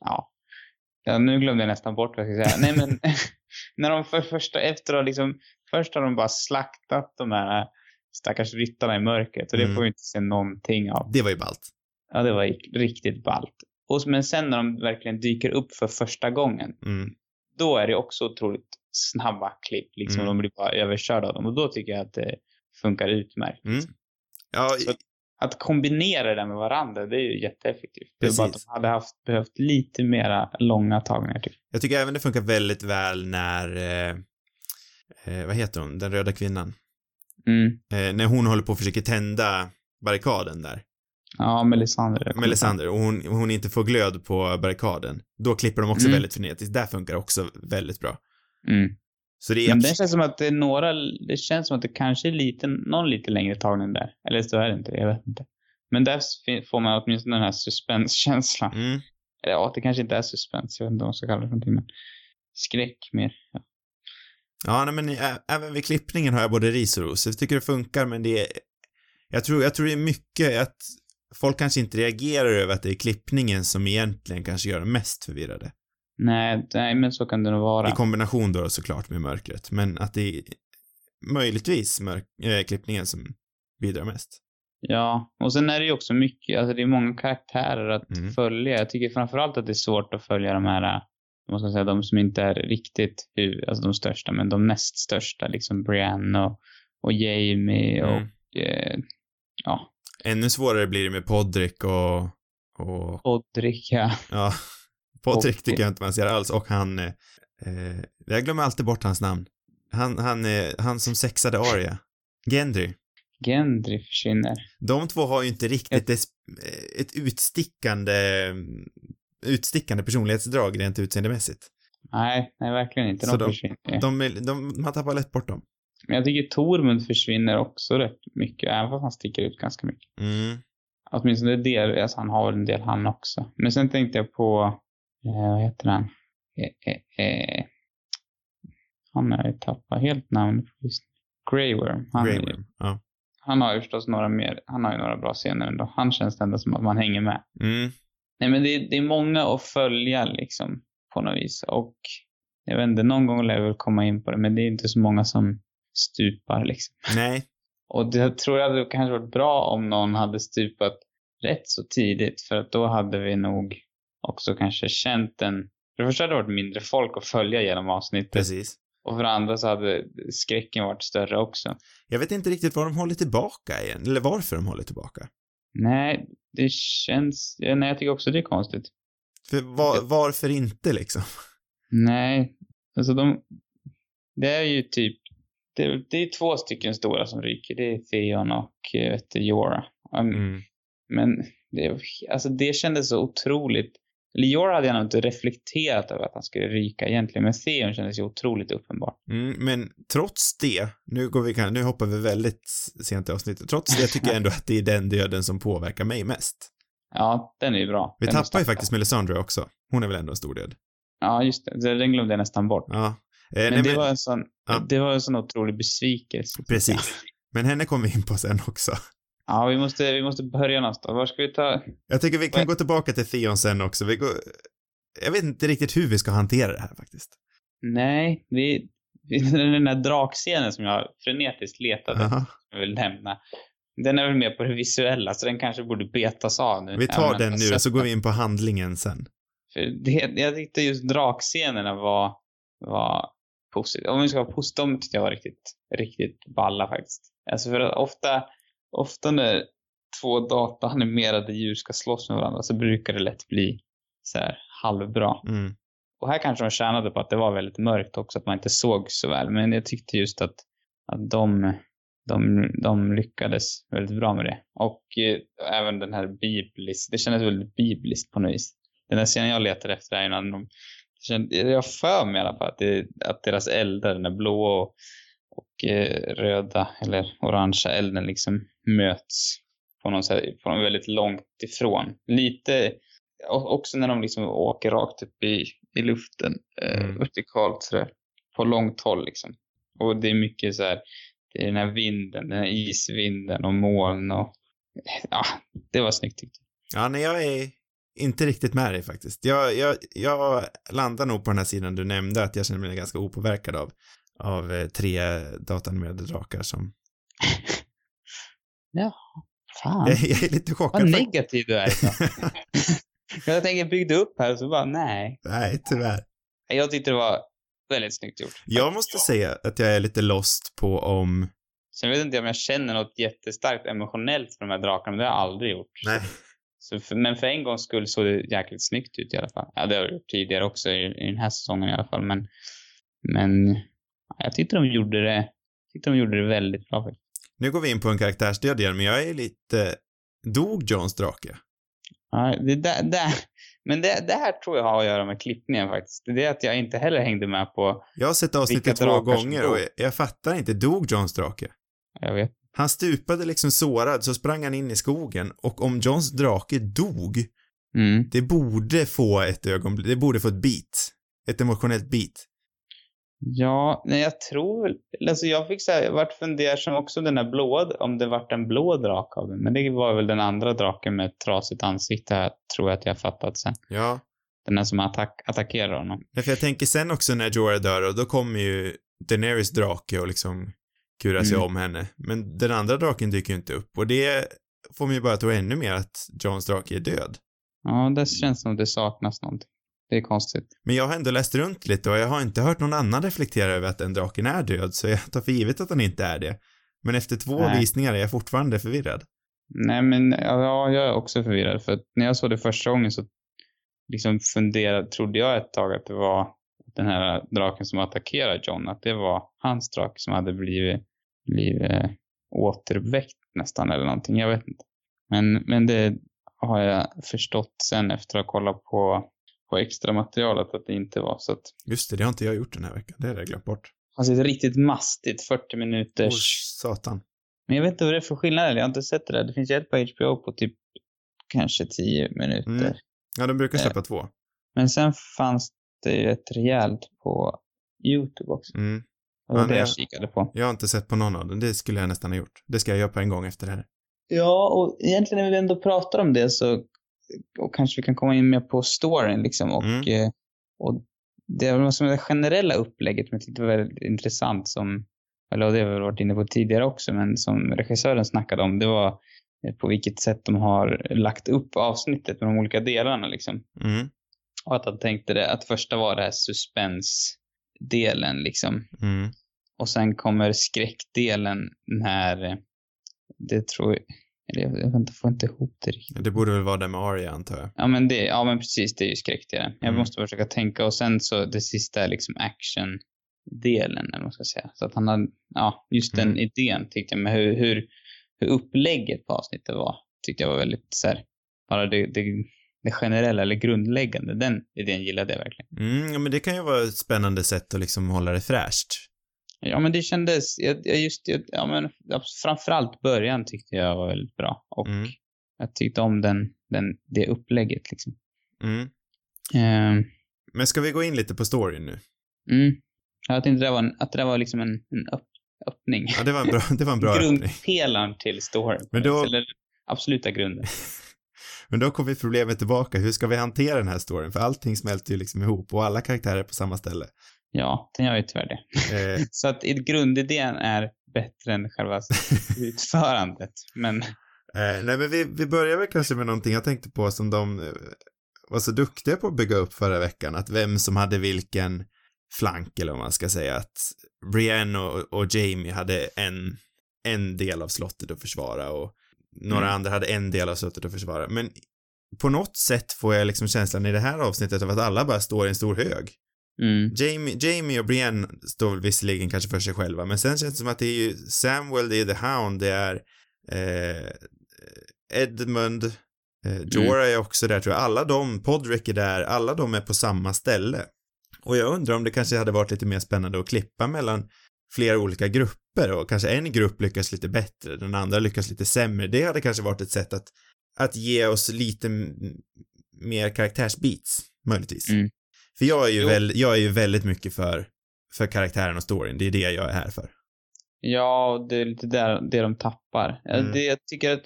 [SPEAKER 1] Ja. ja. Nu glömde jag nästan bort vad jag ska säga. Nej men, *laughs* när de för första, efter att liksom, först har de bara slaktat de här stackars ryttarna i mörkret och det
[SPEAKER 2] Mm.
[SPEAKER 1] får vi inte se någonting av.
[SPEAKER 2] Det var ju ballt.
[SPEAKER 1] Ja, det var riktigt ballt. Och, men sen när de verkligen dyker upp för första gången,
[SPEAKER 2] Mm.
[SPEAKER 1] då är det också otroligt snabba klipp. Liksom,
[SPEAKER 2] Mm.
[SPEAKER 1] De blir bara överkörda av dem och då tycker jag att det funkar utmärkt.
[SPEAKER 2] Mm. Ja,
[SPEAKER 1] Så- Att kombinera det med varandra, det är ju jätteeffektivt. Det är bara att
[SPEAKER 2] Precis.
[SPEAKER 1] de hade haft, behövt lite mera långa tagningar. Typ.
[SPEAKER 2] jag tycker även det funkar väldigt väl när, eh, eh, vad heter hon, den röda kvinnan?
[SPEAKER 1] Mm.
[SPEAKER 2] Eh, när hon håller på och försöker tända barrikaden där.
[SPEAKER 1] Ja, kommer
[SPEAKER 2] Melisandre, och hon, hon inte får glöd på barrikaden. Då klipper de också
[SPEAKER 1] Mm.
[SPEAKER 2] väldigt frenetiskt. Där funkar också väldigt bra.
[SPEAKER 1] Mm.
[SPEAKER 2] Så det är
[SPEAKER 1] Men det känns som att det är några, det känns som att det kanske är lite, någon lite längre tagning där. Eller så är det inte, jag vet inte. Men där får man åtminstone den här suspenskänslan.
[SPEAKER 2] mm.
[SPEAKER 1] Eller ja, det kanske inte är suspens, jag vet inte vad man ska kalla det för någonting, men skräck mer. Ja.
[SPEAKER 2] Ja, nej, men ä- även vid klippningen har jag både ris och ros. Jag tycker det funkar, men det är... Jag tror, jag tror det är mycket att folk kanske inte reagerar över att det är klippningen som egentligen kanske gör dem mest förvirrade.
[SPEAKER 1] Nej, nej, men så kan det nog vara.
[SPEAKER 2] I kombination då såklart med mörkret, men att det är möjligtvis mörk, äh, klippningen som bidrar mest.
[SPEAKER 1] Ja, och sen är det ju också mycket, alltså det är många karaktärer att
[SPEAKER 2] Mm.
[SPEAKER 1] följa. Jag tycker framförallt att det är svårt att följa de här, äh, vad ska säga, de som inte är riktigt alltså de största, men de näst största, liksom Brienne och, och Jamie och,
[SPEAKER 2] Mm.
[SPEAKER 1] eh, ja,
[SPEAKER 2] Ännu svårare blir det med Podrick och, och
[SPEAKER 1] Podrick, ja.
[SPEAKER 2] ja, Podrick tycker jag inte man ser alls och han, eh, eh, jag glömmer alltid bort hans namn. Han, han, eh, han som sexade Arya. Gendry.
[SPEAKER 1] Gendry försvinner.
[SPEAKER 2] De två har ju inte riktigt ett, ett utstickande, utstickande personlighetsdrag rent utseendemässigt.
[SPEAKER 1] Nej, nej verkligen inte. De,
[SPEAKER 2] Så de-
[SPEAKER 1] försvinner.
[SPEAKER 2] De, de, man tappar lätt bort dem.
[SPEAKER 1] Men jag tycker Tormund försvinner också rätt mycket, även fast han sticker ut ganska mycket.
[SPEAKER 2] Mm.
[SPEAKER 1] Åtminstone del, alltså han har en del han också. Men sen tänkte jag på, eh, vad heter han? Eh, eh, eh, han har jag ju tappat helt namn på just Grey Worm. Han,
[SPEAKER 2] Grey Worm. Ja.
[SPEAKER 1] han har ju förstås några mer, han har ju några bra scener ändå. Han känns ändå som att man hänger med.
[SPEAKER 2] Mm.
[SPEAKER 1] Nej men det, är- det är många att följa liksom på något vis och jag vet inte, någon gång lär vi väl komma in på det men det är inte så många som stupar liksom.
[SPEAKER 2] Nej. *laughs*
[SPEAKER 1] Och det tror jag hade kanske varit bra om någon hade stupat rätt så tidigt för att då hade vi nog också kanske känt en... För det första hade det varit mindre folk att följa genom avsnittet
[SPEAKER 2] Precis.
[SPEAKER 1] och för det andra så hade skräcken varit större också.
[SPEAKER 2] Jag vet inte riktigt vad de håller tillbaka igen, eller varför de håller tillbaka.
[SPEAKER 1] Nej, det känns... Nej, jag tycker också det är konstigt.
[SPEAKER 2] För var, varför inte liksom? *laughs*
[SPEAKER 1] Nej, alltså de... Det är ju typ... Det, det är två stycken stora som ryker. Det är Theon och eh, vet Jorah. Um,
[SPEAKER 2] Mm.
[SPEAKER 1] Men det, alltså det kändes så otroligt. Eller Jorah hade jag nog inte reflekterat över att han skulle ryka egentligen, men Theon kändes ju otroligt uppenbart.
[SPEAKER 2] Mm, men trots det, nu går vi, nu hoppar vi väldigt sent i avsnittet, trots det tycker jag ändå att det är den döden som påverkar mig mest.
[SPEAKER 1] Ja, den är ju bra.
[SPEAKER 2] Vi
[SPEAKER 1] Den
[SPEAKER 2] tappar ju faktiskt Melisandre också. Hon är väl ändå en stor död.
[SPEAKER 1] Ja, just det. Den glömde jag nästan bort.
[SPEAKER 2] Ja. Eh,
[SPEAKER 1] Men
[SPEAKER 2] nej,
[SPEAKER 1] det
[SPEAKER 2] men,
[SPEAKER 1] var en sån,
[SPEAKER 2] Ja.
[SPEAKER 1] det var en sån otrolig besvikelse.
[SPEAKER 2] Precis. Men henne kommer vi in på sen också.
[SPEAKER 1] Ja, vi måste, vi måste börja någonstans. Var ska vi ta?
[SPEAKER 2] Jag tycker vi kan gå tillbaka till Theon sen också. Vi går... Jag vet inte riktigt hur vi ska hantera det här faktiskt.
[SPEAKER 1] Nej, vi, *laughs* den där drakscenen som jag frenetiskt letade,
[SPEAKER 2] Aha.
[SPEAKER 1] jag vill nämna. Den är väl mer på det visuella, så den kanske borde betas av nu.
[SPEAKER 2] Vi tar den nu och så går vi in på handlingen sen.
[SPEAKER 1] För det, jag tyckte just drakscenerna var, var positiva. Om vi ska vara positiva, de tyckte jag var riktigt, riktigt balla faktiskt. Alltså för att ofta, ofta när två dataanimerade djur ska slåss med varandra så brukar det lätt bli så här halvbra.
[SPEAKER 2] Mm.
[SPEAKER 1] Och här kanske de tjänade på att det var väldigt mörkt också, att man inte såg så väl. Men jag tyckte just att, att de, de, de lyckades väldigt bra med det. Och eh, även den här biblis, det kändes väldigt bibliskt på något vis. Den här scenen jag letade efter är när de, jag för mig i alla fall att, det, att deras eldar, den där blå och, och eh, röda eller orangea elden liksom möts på någon, så här, på någon väldigt långt ifrån. Lite, också när de liksom åker rakt upp i, i luften, eh,
[SPEAKER 2] Mm.
[SPEAKER 1] vertikalt sådär, på långt håll liksom. Och det är mycket så här, det är den här vinden, den här isvinden och moln och ja, det var snyggt tyckte jag.
[SPEAKER 2] Ja, nej, jag är inte riktigt med dig faktiskt. Jag, jag, jag landar nog på den här sidan du nämnde, att jag känner mig ganska opåverkad av, av eh, tre datanimerade drakar som... *laughs*
[SPEAKER 1] Fan,
[SPEAKER 2] Jag, jag är lite
[SPEAKER 1] vad
[SPEAKER 2] chockad. för-
[SPEAKER 1] negativ du är idag. *laughs* Jag tänker byggde upp här så bara nej.
[SPEAKER 2] nej, tyvärr.
[SPEAKER 1] Jag tyckte det var väldigt snyggt gjort.
[SPEAKER 2] Jag måste säga att jag är lite lost på om...
[SPEAKER 1] Sen vet inte jag om jag känner något jättestarkt emotionellt för de här drakarna, men det har jag aldrig gjort.
[SPEAKER 2] Nej.
[SPEAKER 1] Så för, men för en gångs skull såg det jäkligt snyggt ut i alla fall. Ja, det har det gjort tidigare också i, i den här säsongen i alla fall, men men ja, jag tyckte de gjorde det, tyckte de gjorde det väldigt bra.
[SPEAKER 2] Nu går vi in på en karaktärsdöd igen, men jag är lite... Dog Johns drake?
[SPEAKER 1] Ja, det där, där, Men det, det här tror jag har att göra med klippningen faktiskt. Det är att jag inte heller hängde med på,
[SPEAKER 2] Jag har sett avsnittet två gånger och jag, jag fattar inte, dog Johns drake?
[SPEAKER 1] jag vet
[SPEAKER 2] Han stupade liksom sårad, så sprang han in i skogen och om Johns drake dog,
[SPEAKER 1] mm.
[SPEAKER 2] det borde få ett ögonblick, det borde få ett beat. Ett emotionellt beat.
[SPEAKER 1] Ja, nej jag tror alltså jag fick så här, jag vart fundersam också den här blå, om det vart en blå drake av den. Men det var väl den andra draken med ett trasigt ansikte här, tror jag att jag fattat sen.
[SPEAKER 2] Ja.
[SPEAKER 1] Den där som attack, attackerar honom.
[SPEAKER 2] Nej, för jag tänker sen också när Jorah dör och då kommer ju Daenerys drake och liksom kurar sig
[SPEAKER 1] Mm.
[SPEAKER 2] om henne. Men den andra draken dyker ju inte upp och det får mig bara tro ännu mer att Johns drake är död.
[SPEAKER 1] Ja, det känns som det saknas någonting. Det är konstigt.
[SPEAKER 2] Men jag har ändå läst runt lite och jag har inte hört någon annan reflektera över att den draken är död, så jag tar för givet att den inte är det. Men efter två
[SPEAKER 1] Nej.
[SPEAKER 2] visningar är jag fortfarande förvirrad.
[SPEAKER 1] Nej, men ja, jag är också förvirrad. För att när jag såg det första gången så liksom funderade, trodde jag ett tag att det var den här draken som attackerade John, att det var hans drake som hade blivit, blivit eh, återväckt nästan eller någonting. Jag vet inte. Men, men det har jag förstått sen efter att ha kollat på, på extra materialet att det inte var. Så att
[SPEAKER 2] Just det, det har inte jag gjort den här veckan. Det hade jag glömt bort.
[SPEAKER 1] han sitter riktigt mastigt, 40 minuters.
[SPEAKER 2] Oj, satan.
[SPEAKER 1] Men jag vet inte vad det är för skillnad. Jag har inte sett det där. Det finns ju ett på HBO på typ kanske 10 minuter.
[SPEAKER 2] Mm. Ja, de brukar
[SPEAKER 1] Eh.
[SPEAKER 2] släppa två.
[SPEAKER 1] Men sen fanns det ju ett rejält på YouTube också.
[SPEAKER 2] Mm.
[SPEAKER 1] Det var
[SPEAKER 2] Ja,
[SPEAKER 1] det jag
[SPEAKER 2] jag-
[SPEAKER 1] kikade på.
[SPEAKER 2] Jag har inte sett på någon av dem. Det skulle jag nästan ha gjort. Det ska jag göra på en gång efter det här.
[SPEAKER 1] Ja, och egentligen när vi ändå pratar om det så och kanske vi kan komma in mer på storyn liksom och,
[SPEAKER 2] Mm.
[SPEAKER 1] eh, och det var som det generella upplägget som jag tyckte var väldigt intressant som, eller och det har vi varit inne på tidigare också, men som regissören snackade om, det var eh, på vilket sätt de har lagt upp avsnittet med de olika delarna liksom.
[SPEAKER 2] Mm.
[SPEAKER 1] Och att han tänkte det, att första var det här suspense-delen liksom.
[SPEAKER 2] Mm.
[SPEAKER 1] Och sen kommer skräckdelen när, eh, det tror jag, eller jag, jag får inte ihop det riktigt.
[SPEAKER 2] Det borde väl vara det med Arya, antar jag.
[SPEAKER 1] Ja men det, ja men precis, det är ju skräckdelen. Jag
[SPEAKER 2] Mm.
[SPEAKER 1] måste försöka tänka och sen så det sista är liksom action-delen eller vad man ska säga. Så att han har, ja, just den
[SPEAKER 2] Mm.
[SPEAKER 1] idén tyckte jag, med hur, hur, hur upplägget på avsnittet var, tyckte jag var väldigt så här, bara det, det, det generella eller grundläggande, den idén gillade jag verkligen.
[SPEAKER 2] Mm, ja, men det kan ju vara ett spännande sätt att liksom hålla det fräscht.
[SPEAKER 1] Ja men det kändes, jag, jag just, jag, ja men framförallt början tyckte jag var väldigt bra. Och
[SPEAKER 2] Mm.
[SPEAKER 1] jag tyckte om den, den, det upplägget liksom.
[SPEAKER 2] Mm.
[SPEAKER 1] Ehm,
[SPEAKER 2] Men ska vi gå in lite på storyn nu?
[SPEAKER 1] mm. Jag tänkte det var en, att det där var liksom en, en öpp, öppning.
[SPEAKER 2] Ja, det var en bra, det var en bra *laughs* öppning.
[SPEAKER 1] Grundpelaren till storyn.
[SPEAKER 2] Men då-
[SPEAKER 1] Eller absoluta grunden. *laughs*
[SPEAKER 2] Men då kommer problemet tillbaka. Hur ska vi hantera den här storyn? För allting smälter ju liksom ihop och alla karaktärer är på samma ställe.
[SPEAKER 1] Ja, den gör ju tyvärr det.
[SPEAKER 2] Eh, *laughs*
[SPEAKER 1] Så att grundidén är bättre än själva *laughs* utförandet. Men
[SPEAKER 2] Eh, nej men vi, vi börjar väl kanske med någonting jag tänkte på som de eh, var så duktiga på att bygga upp förra veckan, att vem som hade vilken flank eller vad man ska säga, att Brienne och, och Jamie hade en, en del av slottet att försvara och några
[SPEAKER 1] Mm.
[SPEAKER 2] andra hade en del av slottet att försvara, men på något sätt får jag liksom känslan i det här avsnittet av att alla bara står i en stor hög.
[SPEAKER 1] mm,
[SPEAKER 2] Jamie, Jamie och Brienne står visserligen kanske för sig själva, men sen känns det som att det är ju Samuel, det är The Hound, det är eh, Edmund, eh, Jorah är också där tror jag. Alla de, Podrick är där, alla de är på samma ställe. Och jag undrar om det kanske hade varit lite mer spännande att klippa mellan flera olika grupper och kanske en grupp lyckas lite bättre, den andra lyckas lite sämre. Det hade kanske varit ett sätt att, att ge oss lite mer karaktärsbeats, möjligtvis.
[SPEAKER 1] Mm.
[SPEAKER 2] För jag är ju, väl, jag är ju väldigt mycket för, för karaktären och storyn. Det är det jag är här för.
[SPEAKER 1] ja, det är lite där, det de tappar. Ja,
[SPEAKER 2] Mm.
[SPEAKER 1] Det, jag tycker att,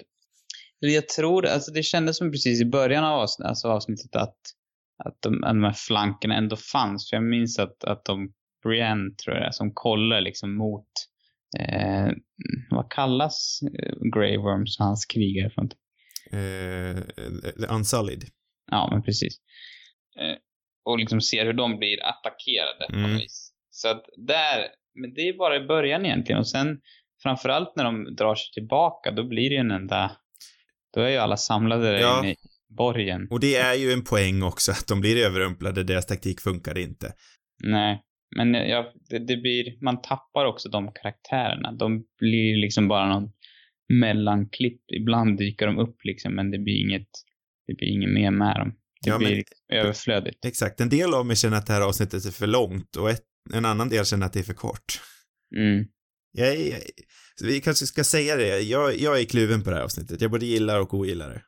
[SPEAKER 1] eller jag tror, alltså det kändes som precis i början av avsnittet, alltså avsnittet att, att de, de här flankerna ändå fanns. För jag minns att, att de, Brienne tror jag det är, som kollar liksom mot, eh, vad kallas eh, Grey Worms, hans krigare för något?
[SPEAKER 2] Eh, Unsullied.
[SPEAKER 1] Ja, men precis. Eh, och liksom ser hur de blir attackerade på
[SPEAKER 2] Mm.
[SPEAKER 1] något vis. Så att där, men det är bara i början egentligen. Och sen framförallt när de drar sig tillbaka, då blir det ju en enda, då är ju alla samlade där
[SPEAKER 2] Ja.
[SPEAKER 1] inne i borgen.
[SPEAKER 2] Och det är ju en poäng också att de blir överrumplade, deras taktik funkar inte.
[SPEAKER 1] Nej, men jag, det, det blir, man tappar också de karaktärerna. De blir liksom bara någon mellanklipp. Ibland dyker de upp liksom, men det blir inget, det blir inget mer med dem. Det
[SPEAKER 2] Ja, men-
[SPEAKER 1] blir överflödigt.
[SPEAKER 2] Exakt. En del av mig känner att det här avsnittet är för långt och ett, en annan del känner att det är för kort.
[SPEAKER 1] Mm.
[SPEAKER 2] Jag, jag, vi kanske ska säga det. Jag, jag är kluven på det här avsnittet. Jag både gillar och ogillar det.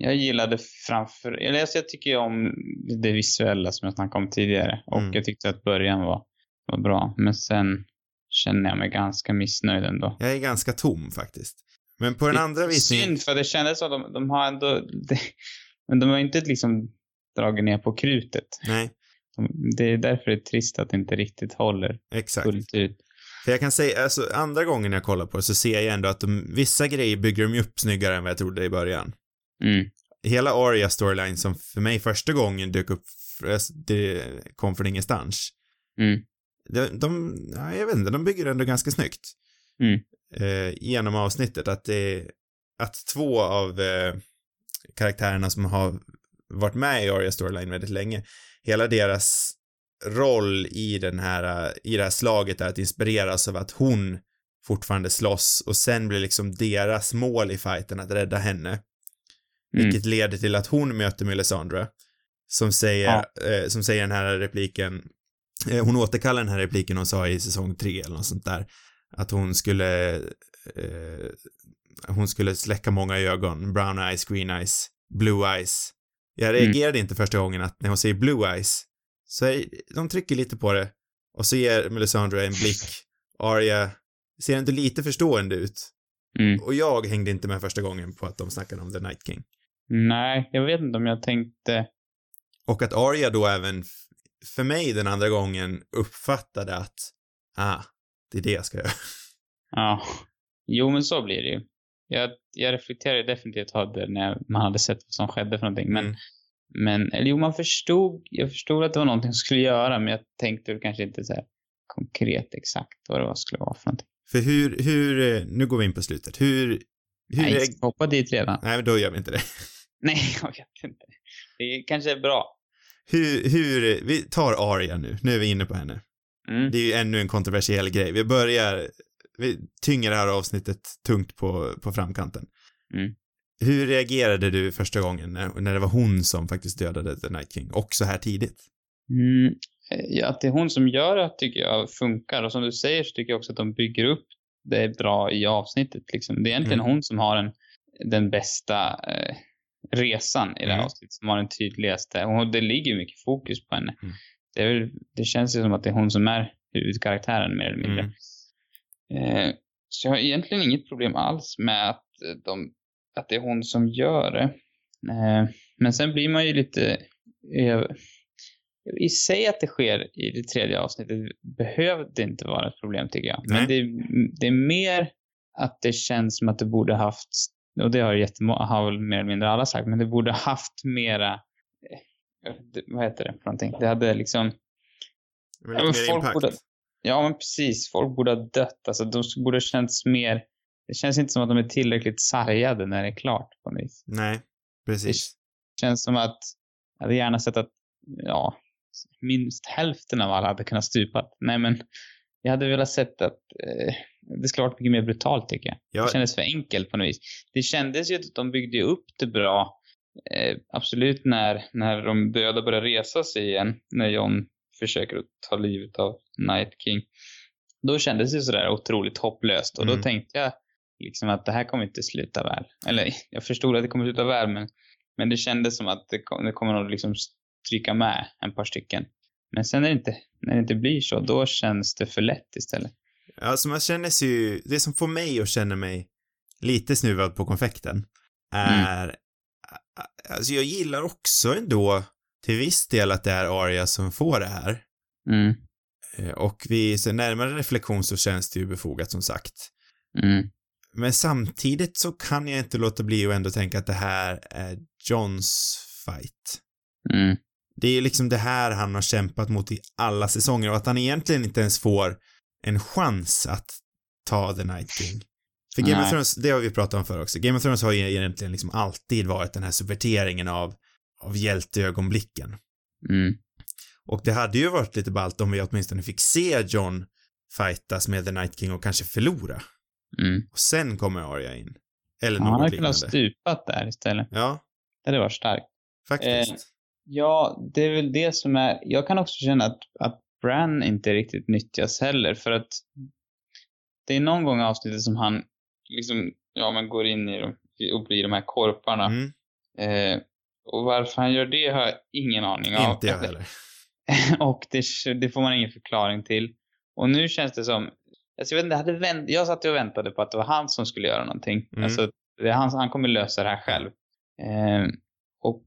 [SPEAKER 1] Jag gillade framför, eller alltså jag tycker om det visuella som jag snackade om tidigare. Och
[SPEAKER 2] Mm.
[SPEAKER 1] jag tyckte att början var, var bra. Men sen känner jag mig ganska missnöjd ändå.
[SPEAKER 2] Jag är ganska tom faktiskt. Men på den
[SPEAKER 1] Det
[SPEAKER 2] andra visningen...
[SPEAKER 1] Synd, för det kändes som att de, de har ändå, *laughs* det, men de har inte liksom dragit ner på krutet.
[SPEAKER 2] Nej,
[SPEAKER 1] De, det är därför det är trist att det inte riktigt håller
[SPEAKER 2] exakt.
[SPEAKER 1] fullt ut.
[SPEAKER 2] För jag kan säga, alltså andra gången jag kollar på det så ser jag ändå att de, vissa grejer bygger de upp snyggare än vad jag trodde i början.
[SPEAKER 1] Mm.
[SPEAKER 2] Hela Aria storyline som för mig första gången dök upp, det kom från ingenstans.
[SPEAKER 1] Mm.
[SPEAKER 2] De, de ja, jag vet inte, de bygger ändå ganska snyggt.
[SPEAKER 1] Mm.
[SPEAKER 2] Eh, genom avsnittet, att det, att två av eh, karaktärerna som har varit med i Aria storyline väldigt länge, hela deras roll i den här, i det här slaget är att inspireras av att hon fortfarande slåss och sen blir liksom deras mål i fighten att rädda henne.
[SPEAKER 1] Mm.
[SPEAKER 2] Vilket leder till att hon möter Melisandre. Som säger, eh, som säger den här repliken, eh, hon återkallar den här repliken hon sa i säsong tre eller något sånt där. Att hon skulle, eh, hon skulle släcka många ögon, brown eyes, green eyes, blue eyes. Jag
[SPEAKER 1] Mm.
[SPEAKER 2] reagerade inte första gången att när hon säger blue eyes, så är, de trycker lite på det och så ger Melisandre en blick. Arya ser inte lite förstående ut.
[SPEAKER 1] Mm.
[SPEAKER 2] Och jag hängde inte med första gången på att de snackade om The Night King.
[SPEAKER 1] Nej, jag vet inte om jag tänkte...
[SPEAKER 2] Och att Arya då även, för mig den andra gången, uppfattade att, ah, det är det jag ska göra.
[SPEAKER 1] Ja. Jo, men så blir det ju. Jag, jag reflekterade definitivt över när man hade sett vad som skedde för någonting. Men,
[SPEAKER 2] Mm.
[SPEAKER 1] men eller jo, man förstod, jag förstod att det var någonting som skulle göra, men jag tänkte väl kanske inte så här konkret exakt vad det var skulle vara för någonting.
[SPEAKER 2] För hur, hur, eh, nu går vi in på slutet. Hur, hur,
[SPEAKER 1] Nej, ska hoppa dit redan.
[SPEAKER 2] nej men då gör vi inte det. *laughs*
[SPEAKER 1] Nej, jag vet inte. Det kanske är bra.
[SPEAKER 2] Hur, hur, vi tar Arya nu, nu är vi inne på henne.
[SPEAKER 1] Mm.
[SPEAKER 2] Det är ju ännu en kontroversiell grej. Vi börjar, vi tynger det här avsnittet tungt på, på framkanten.
[SPEAKER 1] Mm.
[SPEAKER 2] Hur reagerade du första gången när, när det var hon som faktiskt dödade The Night King? Och så här tidigt?
[SPEAKER 1] Mm. Ja, att det är hon som gör det tycker jag funkar. Och som du säger så tycker jag också att de bygger upp det bra i avsnittet. Liksom. Det är egentligen
[SPEAKER 2] Mm.
[SPEAKER 1] hon som har en, den bästa eh, resan i det här
[SPEAKER 2] Mm.
[SPEAKER 1] avsnittet. Som har den tydligaste. Och det ligger mycket fokus på henne.
[SPEAKER 2] Mm.
[SPEAKER 1] Det, är det känns ju som att det är hon som är huvudkaraktären mer eller mindre.
[SPEAKER 2] Mm.
[SPEAKER 1] Eh, så jag har egentligen inget problem alls med att, eh, de, att det är hon som gör det. Eh, men sen blir man ju lite... Eh, I sig att det sker i det tredje avsnittet behövde inte vara ett problem tycker jag. Men det, det är mer att det känns som att det borde haft, och det har jättemånga, har väl mer eller mindre alla sagt, men det borde haft mera, eh, vad heter det för någonting? Det hade liksom
[SPEAKER 2] Men
[SPEAKER 1] Ja,
[SPEAKER 2] lite
[SPEAKER 1] men
[SPEAKER 2] mer
[SPEAKER 1] folk
[SPEAKER 2] impact.
[SPEAKER 1] borde- Ja, men precis. Folk borde ha dött. Alltså, de borde ha känts mer... Det känns inte som att de är tillräckligt sargade när det är klart på något vis.
[SPEAKER 2] Nej, precis.
[SPEAKER 1] Det känns som att jag hade gärna sett att, ja, minst hälften av alla hade kunnat stupa. Nej, men jag hade velat sett att eh, det skulle varit mycket mer brutalt tycker jag.
[SPEAKER 2] Ja,
[SPEAKER 1] Det kändes för enkelt på något vis. Det kändes ju att de byggde upp det bra. Eh, absolut när, när de döda börjar resa sig igen. När John försöker att ta livet av Night King. Då kändes det sådär otroligt hopplöst. Och
[SPEAKER 2] Mm.
[SPEAKER 1] då tänkte jag liksom att det här kommer inte sluta väl. Eller jag förstod att det kommer sluta väl men, men det kändes som att det, kom, det kommer nog liksom stryka med en par stycken. Men sen när det, inte, när det inte blir så, då känns det för lätt istället.
[SPEAKER 2] Alltså man känner sig ju, det som får mig att känna mig lite snuvad på konfekten är, alltså jag gillar också ändå till viss del att det är Arya som får det här.
[SPEAKER 1] Mm.
[SPEAKER 2] Eh, Och vid så närmare reflektion så känns det ju befogat som sagt.
[SPEAKER 1] Mm.
[SPEAKER 2] Men samtidigt så kan jag inte låta bli att ändå tänka att det här är Johns fight.
[SPEAKER 1] Mm.
[SPEAKER 2] Det är liksom det här han har kämpat mot i alla säsonger och att han egentligen inte ens får en chans att ta The Night King. För Game of
[SPEAKER 1] Nej.
[SPEAKER 2] Thrones, det har vi pratat om förr också, Game of Thrones har ju egentligen liksom alltid varit den här subverteringen av, av hjälteögonblicken.
[SPEAKER 1] Mm.
[SPEAKER 2] Och det hade ju varit lite ballt om vi åtminstone fick se John fightas med The Night King och kanske förlora.
[SPEAKER 1] Mm.
[SPEAKER 2] Och sen kommer Arya in. Eller
[SPEAKER 1] Ja,
[SPEAKER 2] något
[SPEAKER 1] han hade
[SPEAKER 2] liknande.
[SPEAKER 1] kunnat stupat där istället.
[SPEAKER 2] Ja,
[SPEAKER 1] Det hade varit starkt.
[SPEAKER 2] faktiskt.
[SPEAKER 1] Eh, Ja, det är väl det som är... Jag kan också känna att, att Bran inte riktigt nyttjas heller för att det är någon gång i avsnittet som han liksom, ja men går in i dem och blir de här korparna.
[SPEAKER 2] Mm,
[SPEAKER 1] Eh, och varför han gör det har jag ingen aning om.
[SPEAKER 2] inte jag heller. *laughs*
[SPEAKER 1] och det, det får man ingen förklaring till. Och nu känns det som, alltså jag vet inte, jag, hade vänt, jag satt och väntade på att det var han som skulle göra någonting.
[SPEAKER 2] Mm.
[SPEAKER 1] Alltså, han, han kommer lösa det här själv. Eh, och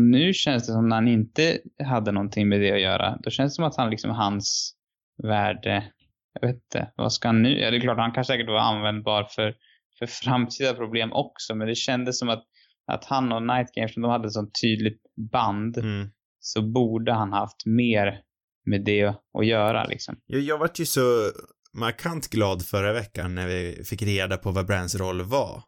[SPEAKER 1] nu- känns det som när han inte hade någonting med det att göra, då känns det som att han liksom, hans värde, jag vet inte, vad ska han nu, ja det är klart han kan säkert vara användbar för, för framtida problem också, men det kändes som att, att han och Night Games, de hade sånt tydligt band,
[SPEAKER 2] Mm.
[SPEAKER 1] så borde han haft mer med det att göra liksom.
[SPEAKER 2] Jag, jag vart ju så markant glad förra veckan när vi fick reda på vad Brands roll var.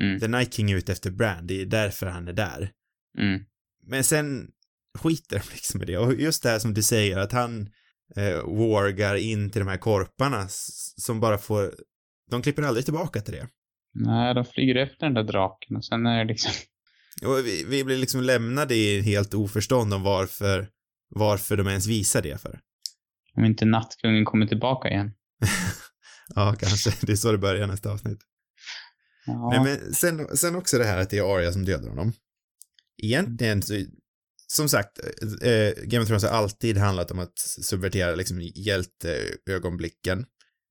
[SPEAKER 1] Mm,
[SPEAKER 2] The Night King är ute efter Brand, det är därför han är där.
[SPEAKER 1] mm,
[SPEAKER 2] Men sen skiter de liksom i det. Och just det här som du säger, att han eh, wargar in till de här korparna som bara får, de klipper aldrig tillbaka till det.
[SPEAKER 1] Nej, de flyger efter den där draken och sen är det liksom, *laughs*
[SPEAKER 2] Och vi, vi blir liksom lämnade i helt oförstånd om varför, varför de ens visar det för.
[SPEAKER 1] om inte nattkungen kommer tillbaka igen. *laughs*
[SPEAKER 2] Ja, kanske. Det är så det börjar nästa avsnitt.
[SPEAKER 1] Ja,
[SPEAKER 2] Nej, men sen, sen också det här att det är Arya som dödar honom. Egentligen så, som sagt, eh, Game of Thrones har alltid handlat om att subvertera liksom hjälteögonblicken.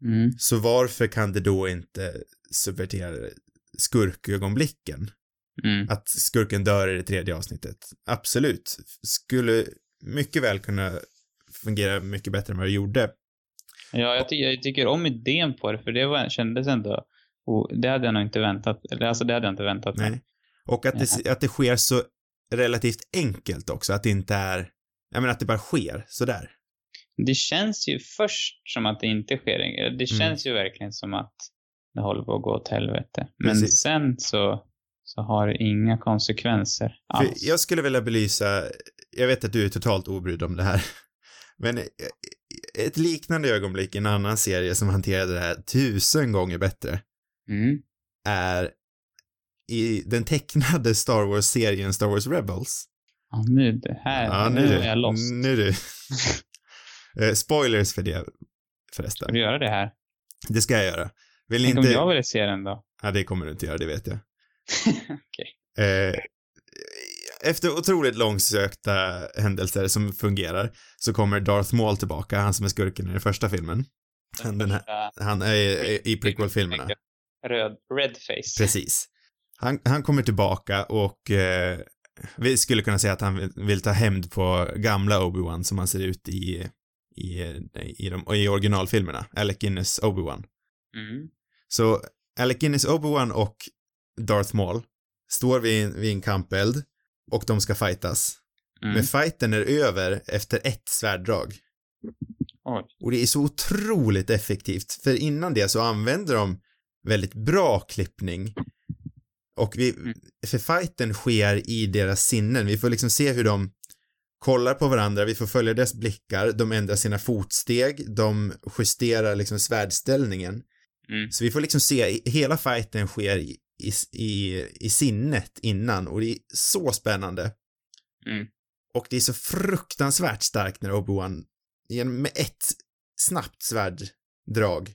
[SPEAKER 1] mm,
[SPEAKER 2] Så varför kan det då inte subvertera skurkögonblicken?
[SPEAKER 1] mm.
[SPEAKER 2] Att skurken dör i det tredje avsnittet? Absolut. Skulle mycket väl kunna fungera mycket bättre än vad det gjorde.
[SPEAKER 1] Ja, jag, ty jag tycker om idén på det, för det var, kändes ändå... Oh, det hade jag nog inte väntat. Eller alltså, det hade jag inte väntat mig.
[SPEAKER 2] Och att det, att det sker så relativt enkelt också, att det inte är, jag menar att det bara sker sådär.
[SPEAKER 1] Det känns ju först som att det inte sker.
[SPEAKER 2] Mm.
[SPEAKER 1] Det känns ju verkligen som att det håller på att gå åt helvete. Men
[SPEAKER 2] Precis.
[SPEAKER 1] sen så, så har det inga konsekvenser
[SPEAKER 2] För
[SPEAKER 1] alls.
[SPEAKER 2] jag skulle vilja belysa, jag vet att du är totalt obrydd om det här, *laughs* men ett liknande ögonblick i en annan serie som hanterade det här tusen gånger bättre
[SPEAKER 1] Mm.
[SPEAKER 2] är i den tecknade Star Wars-serien Star Wars Rebels.
[SPEAKER 1] Ja, nu det här.
[SPEAKER 2] Ja,
[SPEAKER 1] nu
[SPEAKER 2] nu
[SPEAKER 1] är jag lost.
[SPEAKER 2] Nu du. *laughs* Eh, Spoilers för det
[SPEAKER 1] Ska
[SPEAKER 2] förresten.
[SPEAKER 1] du göra det här?
[SPEAKER 2] Det ska jag göra. Vill
[SPEAKER 1] Tänk om
[SPEAKER 2] inte...
[SPEAKER 1] jag ville se den då?
[SPEAKER 2] Ja, det kommer du inte göra, det vet jag. *laughs*
[SPEAKER 1] Okej.
[SPEAKER 2] Eh, efter otroligt långsökta händelser som fungerar så kommer Darth Maul tillbaka, han som är skurken i den första filmen. Han, den här, han är i, i prequel-filmerna.
[SPEAKER 1] Röd, red face.
[SPEAKER 2] Precis. Han, han kommer tillbaka och eh, vi skulle kunna säga att han vill, vill ta hämnd på gamla Obi-Wan som han ser ut i, i, i, de, i originalfilmerna. Alec Guinness Obi-Wan.
[SPEAKER 1] Mm.
[SPEAKER 2] Så Alec Guinness Obi-Wan och Darth Maul står vid, en- vid en kampeld och de ska fightas.
[SPEAKER 1] Mm.
[SPEAKER 2] Men fighten är över efter ett svärddrag.
[SPEAKER 1] Oj.
[SPEAKER 2] Och det är så otroligt effektivt, för innan det så använder de väldigt bra klippning. Och vi,
[SPEAKER 1] Mm.
[SPEAKER 2] för fighten sker i deras sinnen. Vi får liksom se hur de kollar på varandra, vi får följa deras blickar, de ändrar sina fotsteg, de justerar liksom svärdställningen.
[SPEAKER 1] Mm.
[SPEAKER 2] Så vi får liksom se, hela fighten sker i, i, i, sinnet innan och det är så spännande.
[SPEAKER 1] Mm.
[SPEAKER 2] Och det är så fruktansvärt starkt när Obi-Wan genom- med ett snabbt svärddrag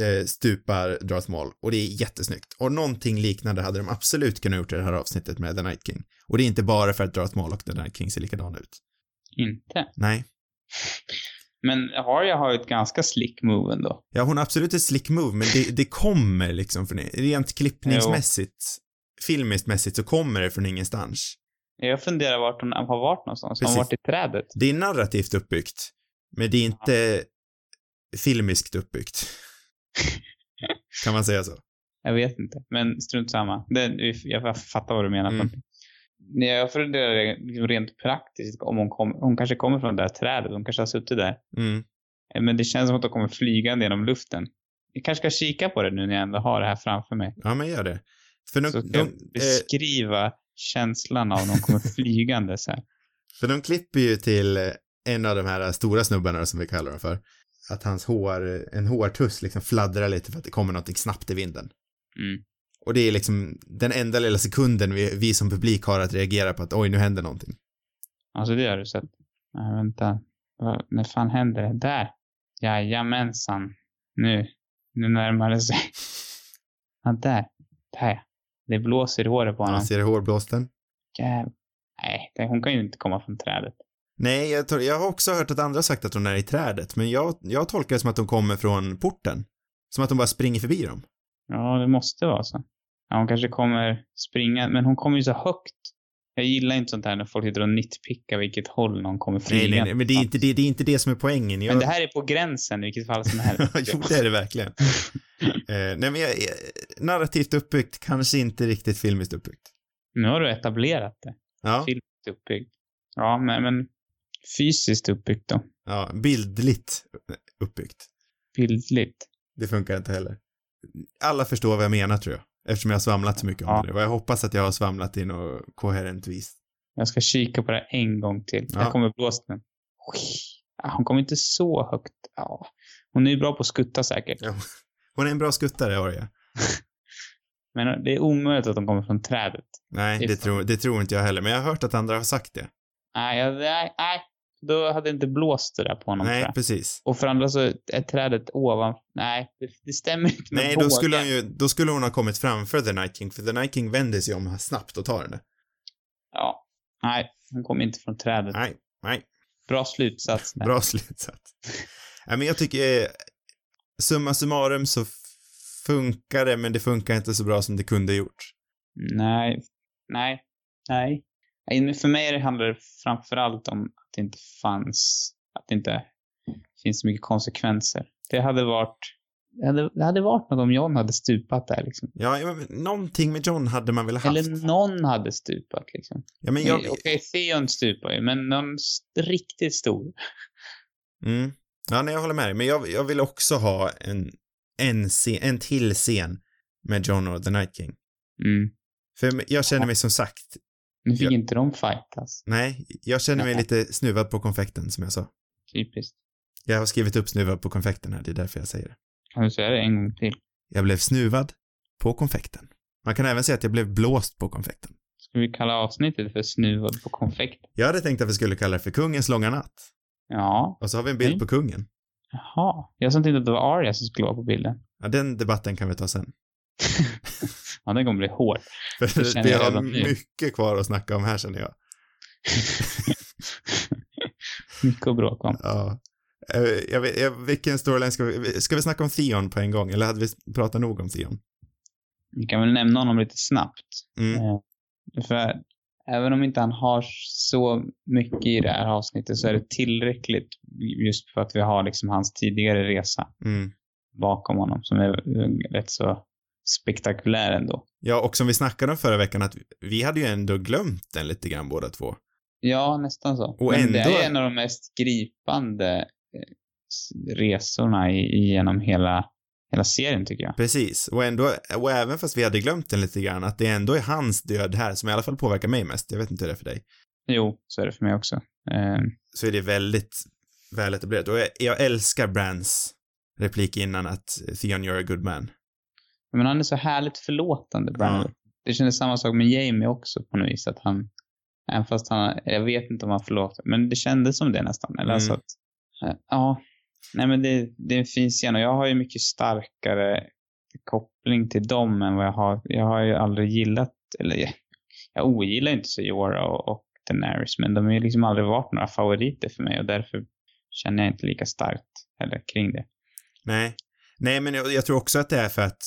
[SPEAKER 2] eh, stupar Darth Maul och det är jättesnyggt. Och någonting liknande hade de absolut kunnat gjort i det här avsnittet med The Night King. Och det är inte bara för att Darth Maul och The Night King ser likadana ut.
[SPEAKER 1] Inte.
[SPEAKER 2] Nej. *laughs*
[SPEAKER 1] Men Harja har ju ett ganska slick move ändå.
[SPEAKER 2] Ja, hon har absolut ett slick move, men det, det kommer liksom från, rent klippningsmässigt, filmiskt mässigt så kommer det från ingenstans.
[SPEAKER 1] Jag funderar vart hon har varit någonstans.
[SPEAKER 2] Precis.
[SPEAKER 1] hon varit i trädet?
[SPEAKER 2] Det är narrativt uppbyggt, men det är inte filmiskt uppbyggt. *laughs* Kan man säga så?
[SPEAKER 1] Jag vet inte, men strunt samma. Det, jag fattar vad du menar.
[SPEAKER 2] Mm.
[SPEAKER 1] Jag funderar liksom rent praktiskt om hon, kom, hon kanske kommer från det där trädet. Hon kanske har suttit där.
[SPEAKER 2] Mm.
[SPEAKER 1] Men det känns som att de kommer flygande genom luften. Jag kanske ska kika på det nu när jag ändå har det här framför mig.
[SPEAKER 2] Ja, men gör det. För de,
[SPEAKER 1] Så ska
[SPEAKER 2] de,
[SPEAKER 1] jag
[SPEAKER 2] eh,
[SPEAKER 1] beskriva känslan av när de kommer *laughs* flygande så här.
[SPEAKER 2] för de klipper ju till eh, en av de här stora snubbarna som vi kallar dem för. Att hans hår, en hårtuss liksom fladdrar lite för att det kommer någonting snabbt i vinden.
[SPEAKER 1] Mm.
[SPEAKER 2] Och det är liksom den enda lilla sekunden vi, vi som publik har att reagera på att oj, nu händer någonting.
[SPEAKER 1] Alltså det har du sett. Nej, vänta. Vad, när fan händer det? Där. Jajamensan. Nu. Nu närmar det sig. *laughs* Ja, där. Där. Det blåser i håret på honom.
[SPEAKER 2] Man ser hårblåsten.
[SPEAKER 1] Jäv... Nej, hon kan ju inte komma från trädet.
[SPEAKER 2] Nej, jag, tror, jag har också hört att andra sagt att hon är i trädet, men jag, jag tolkar det som att hon kommer från porten. Som att hon bara springer förbi dem.
[SPEAKER 1] Ja, det måste vara så. Ja, hon kanske kommer springa, men hon kommer ju så högt. Jag gillar inte sånt här när folk sitter och nitpickar vilket håll någon kommer flyga.
[SPEAKER 2] Nej, nej, nej, men det är inte det, det, är inte det som är poängen. Jag,
[SPEAKER 1] Men det här är på gränsen i vilket fall som helst. *laughs*
[SPEAKER 2] jo, det är det verkligen. *laughs* eh, nej, men jag, jag, narrativt uppbyggt, kanske inte riktigt filmiskt uppbyggt.
[SPEAKER 1] Nu har du etablerat det.
[SPEAKER 2] Ja,
[SPEAKER 1] Filmiskt uppbyggt. Ja, men, men fysiskt uppbyggt då.
[SPEAKER 2] ja, bildligt uppbyggt.
[SPEAKER 1] Bildligt.
[SPEAKER 2] Det funkar inte heller. Alla förstår vad jag menar tror jag. Eftersom jag har svamlat så mycket om
[SPEAKER 1] Ja.
[SPEAKER 2] det. Och jag hoppas att jag har svamlat i något koherent vis.
[SPEAKER 1] Jag ska kika på det en gång till.
[SPEAKER 2] Ja.
[SPEAKER 1] Jag kommer blåsa den. Ja, hon kommer inte så högt. Ja. Hon är ju bra på att skutta säkert.
[SPEAKER 2] Ja. Hon är en bra skuttare, Arja. *laughs*
[SPEAKER 1] Men det är omöjligt att de kommer från trädet.
[SPEAKER 2] Nej,
[SPEAKER 1] Det
[SPEAKER 2] det tror, det tror inte jag heller. Men jag har hört att andra har sagt det.
[SPEAKER 1] Nej, jag, nej, nej. Då hade det inte blåst det där på honom
[SPEAKER 2] Nej, precis.
[SPEAKER 1] Och för andra så är trädet ovan. Nej, det, det stämmer inte med
[SPEAKER 2] Nej, då skulle, hon ju, då skulle hon ha kommit framför The Night King, för The Night King vänder sig om snabbt och tar henne.
[SPEAKER 1] Ja. Nej, hon kommer inte från trädet.
[SPEAKER 2] Nej, nej.
[SPEAKER 1] Bra slutsats.
[SPEAKER 2] Bra slutsats. Nej, men jag tycker, eh, summa summarum så funkar det, men det funkar inte så bra som det kunde gjort.
[SPEAKER 1] Nej, nej, nej. För mig handlar det framförallt om det inte fanns, att det inte finns så mycket konsekvenser. Det hade varit, det hade, det hade varit något om John hade stupat där liksom.
[SPEAKER 2] Ja, men någonting med John hade man väl haft.
[SPEAKER 1] Eller någon hade stupat liksom.
[SPEAKER 2] Ja, men jag...
[SPEAKER 1] Okej, Theon stupar ju, men någon riktigt stor.
[SPEAKER 2] Mm. Ja, nej, jag håller med dig, men jag, jag vill också ha en, en, scen, en till scen med John och The Night King.
[SPEAKER 1] Mm.
[SPEAKER 2] För jag känner mig som sagt,
[SPEAKER 1] Nu fick
[SPEAKER 2] Ja.
[SPEAKER 1] inte de fightas.
[SPEAKER 2] nej, jag känner mig
[SPEAKER 1] Nej.
[SPEAKER 2] lite snuvad på konfekten, som jag sa.
[SPEAKER 1] Typiskt.
[SPEAKER 2] Jag har skrivit upp snuvad på konfekten här, det är därför jag säger det.
[SPEAKER 1] Kan du säga det en gång till?
[SPEAKER 2] Jag blev snuvad på konfekten. Man kan även säga att jag blev blåst på konfekten.
[SPEAKER 1] Ska vi kalla avsnittet för snuvad på konfekt?
[SPEAKER 2] Jag hade tänkt att vi skulle kalla det för Kungens långa natt.
[SPEAKER 1] Ja.
[SPEAKER 2] Och så har vi en bild
[SPEAKER 1] Nej.
[SPEAKER 2] på kungen.
[SPEAKER 1] Jaha. Jag som tänkte att det var Arya som skulle vara på bilden.
[SPEAKER 2] Ja, den debatten kan vi ta sen. *laughs*
[SPEAKER 1] ja, den kommer bli hård. *laughs*
[SPEAKER 2] För vi har mycket kvar att snacka om här känner jag. *laughs*
[SPEAKER 1] Mycket att bråka om.
[SPEAKER 2] Ja. Eh, Jag vet, jag, vilken storyline ska vi, ska vi snacka om Theon på en gång, eller hade vi pratat nog om Theon?
[SPEAKER 1] Vi kan väl nämna honom lite snabbt.
[SPEAKER 2] Mm.
[SPEAKER 1] Eh, För även om inte han har så mycket i det här avsnittet så är det tillräckligt just för att vi har liksom hans tidigare resa
[SPEAKER 2] Mm.
[SPEAKER 1] bakom honom som är rätt så spektakulär ändå.
[SPEAKER 2] Ja, och som vi snackade om förra veckan, att vi hade ju ändå glömt den lite grann båda två.
[SPEAKER 1] Ja, nästan så.
[SPEAKER 2] Och
[SPEAKER 1] Men det
[SPEAKER 2] ändå-
[SPEAKER 1] är en av de mest gripande eh, resorna genom hela, hela serien tycker jag.
[SPEAKER 2] Precis, och ändå, och även fast vi hade glömt den lite grann, att det ändå är hans död här som i alla fall påverkar mig mest. Jag vet inte hur det är för dig.
[SPEAKER 1] Jo, så är det för mig också. Eh,
[SPEAKER 2] Så är det väldigt väl etablerat. Och jag, jag älskar Brands replik innan att Theon, you're a good man.
[SPEAKER 1] Men han är så härligt förlåtande, Brandon.
[SPEAKER 2] Ja.
[SPEAKER 1] Det kändes samma sak med Jamie också på något vis. Att han, även fast han, jag vet inte om han förlåter, men det kändes som det nästan. Eller
[SPEAKER 2] Mm.
[SPEAKER 1] alltså att, eh, ja. Nej men det, det är en fin scen och jag har ju mycket starkare koppling till dem än vad jag har. Jag har ju aldrig gillat, eller jag, jag ogillar inte Sejora och, och Daenerys, men de har ju liksom aldrig varit några favoriter för mig och därför känner jag inte lika starkt heller kring det.
[SPEAKER 2] Nej. Nej, men jag, jag tror också att det är för att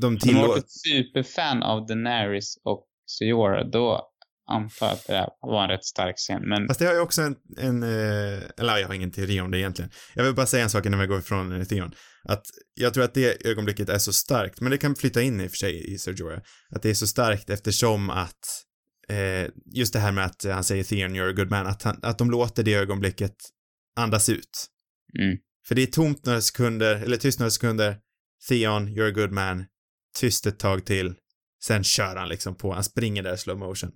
[SPEAKER 2] de
[SPEAKER 1] Om du har
[SPEAKER 2] tillåter...
[SPEAKER 1] varit superfan av Daenerys och Sejora, då antar jag att det här var en rätt stark scen. Men
[SPEAKER 2] Fast det har jag också en, en eh, eller jag har ingen teori om det egentligen. Jag vill bara säga en sak innan vi går ifrån Theon. Att jag tror att det ögonblicket är så starkt, men det kan flytta in i och för sig i Ser Jorah. Att det är så starkt eftersom att eh, just det här med att han säger Theon, you're a good man, att, han, att de låter det ögonblicket andas ut.
[SPEAKER 1] mm,
[SPEAKER 2] För det är tomt några sekunder, eller tyst några sekunder. Theon, you're a good man. Tyst ett tag till. Sen kör han liksom på, han springer där i slow motion.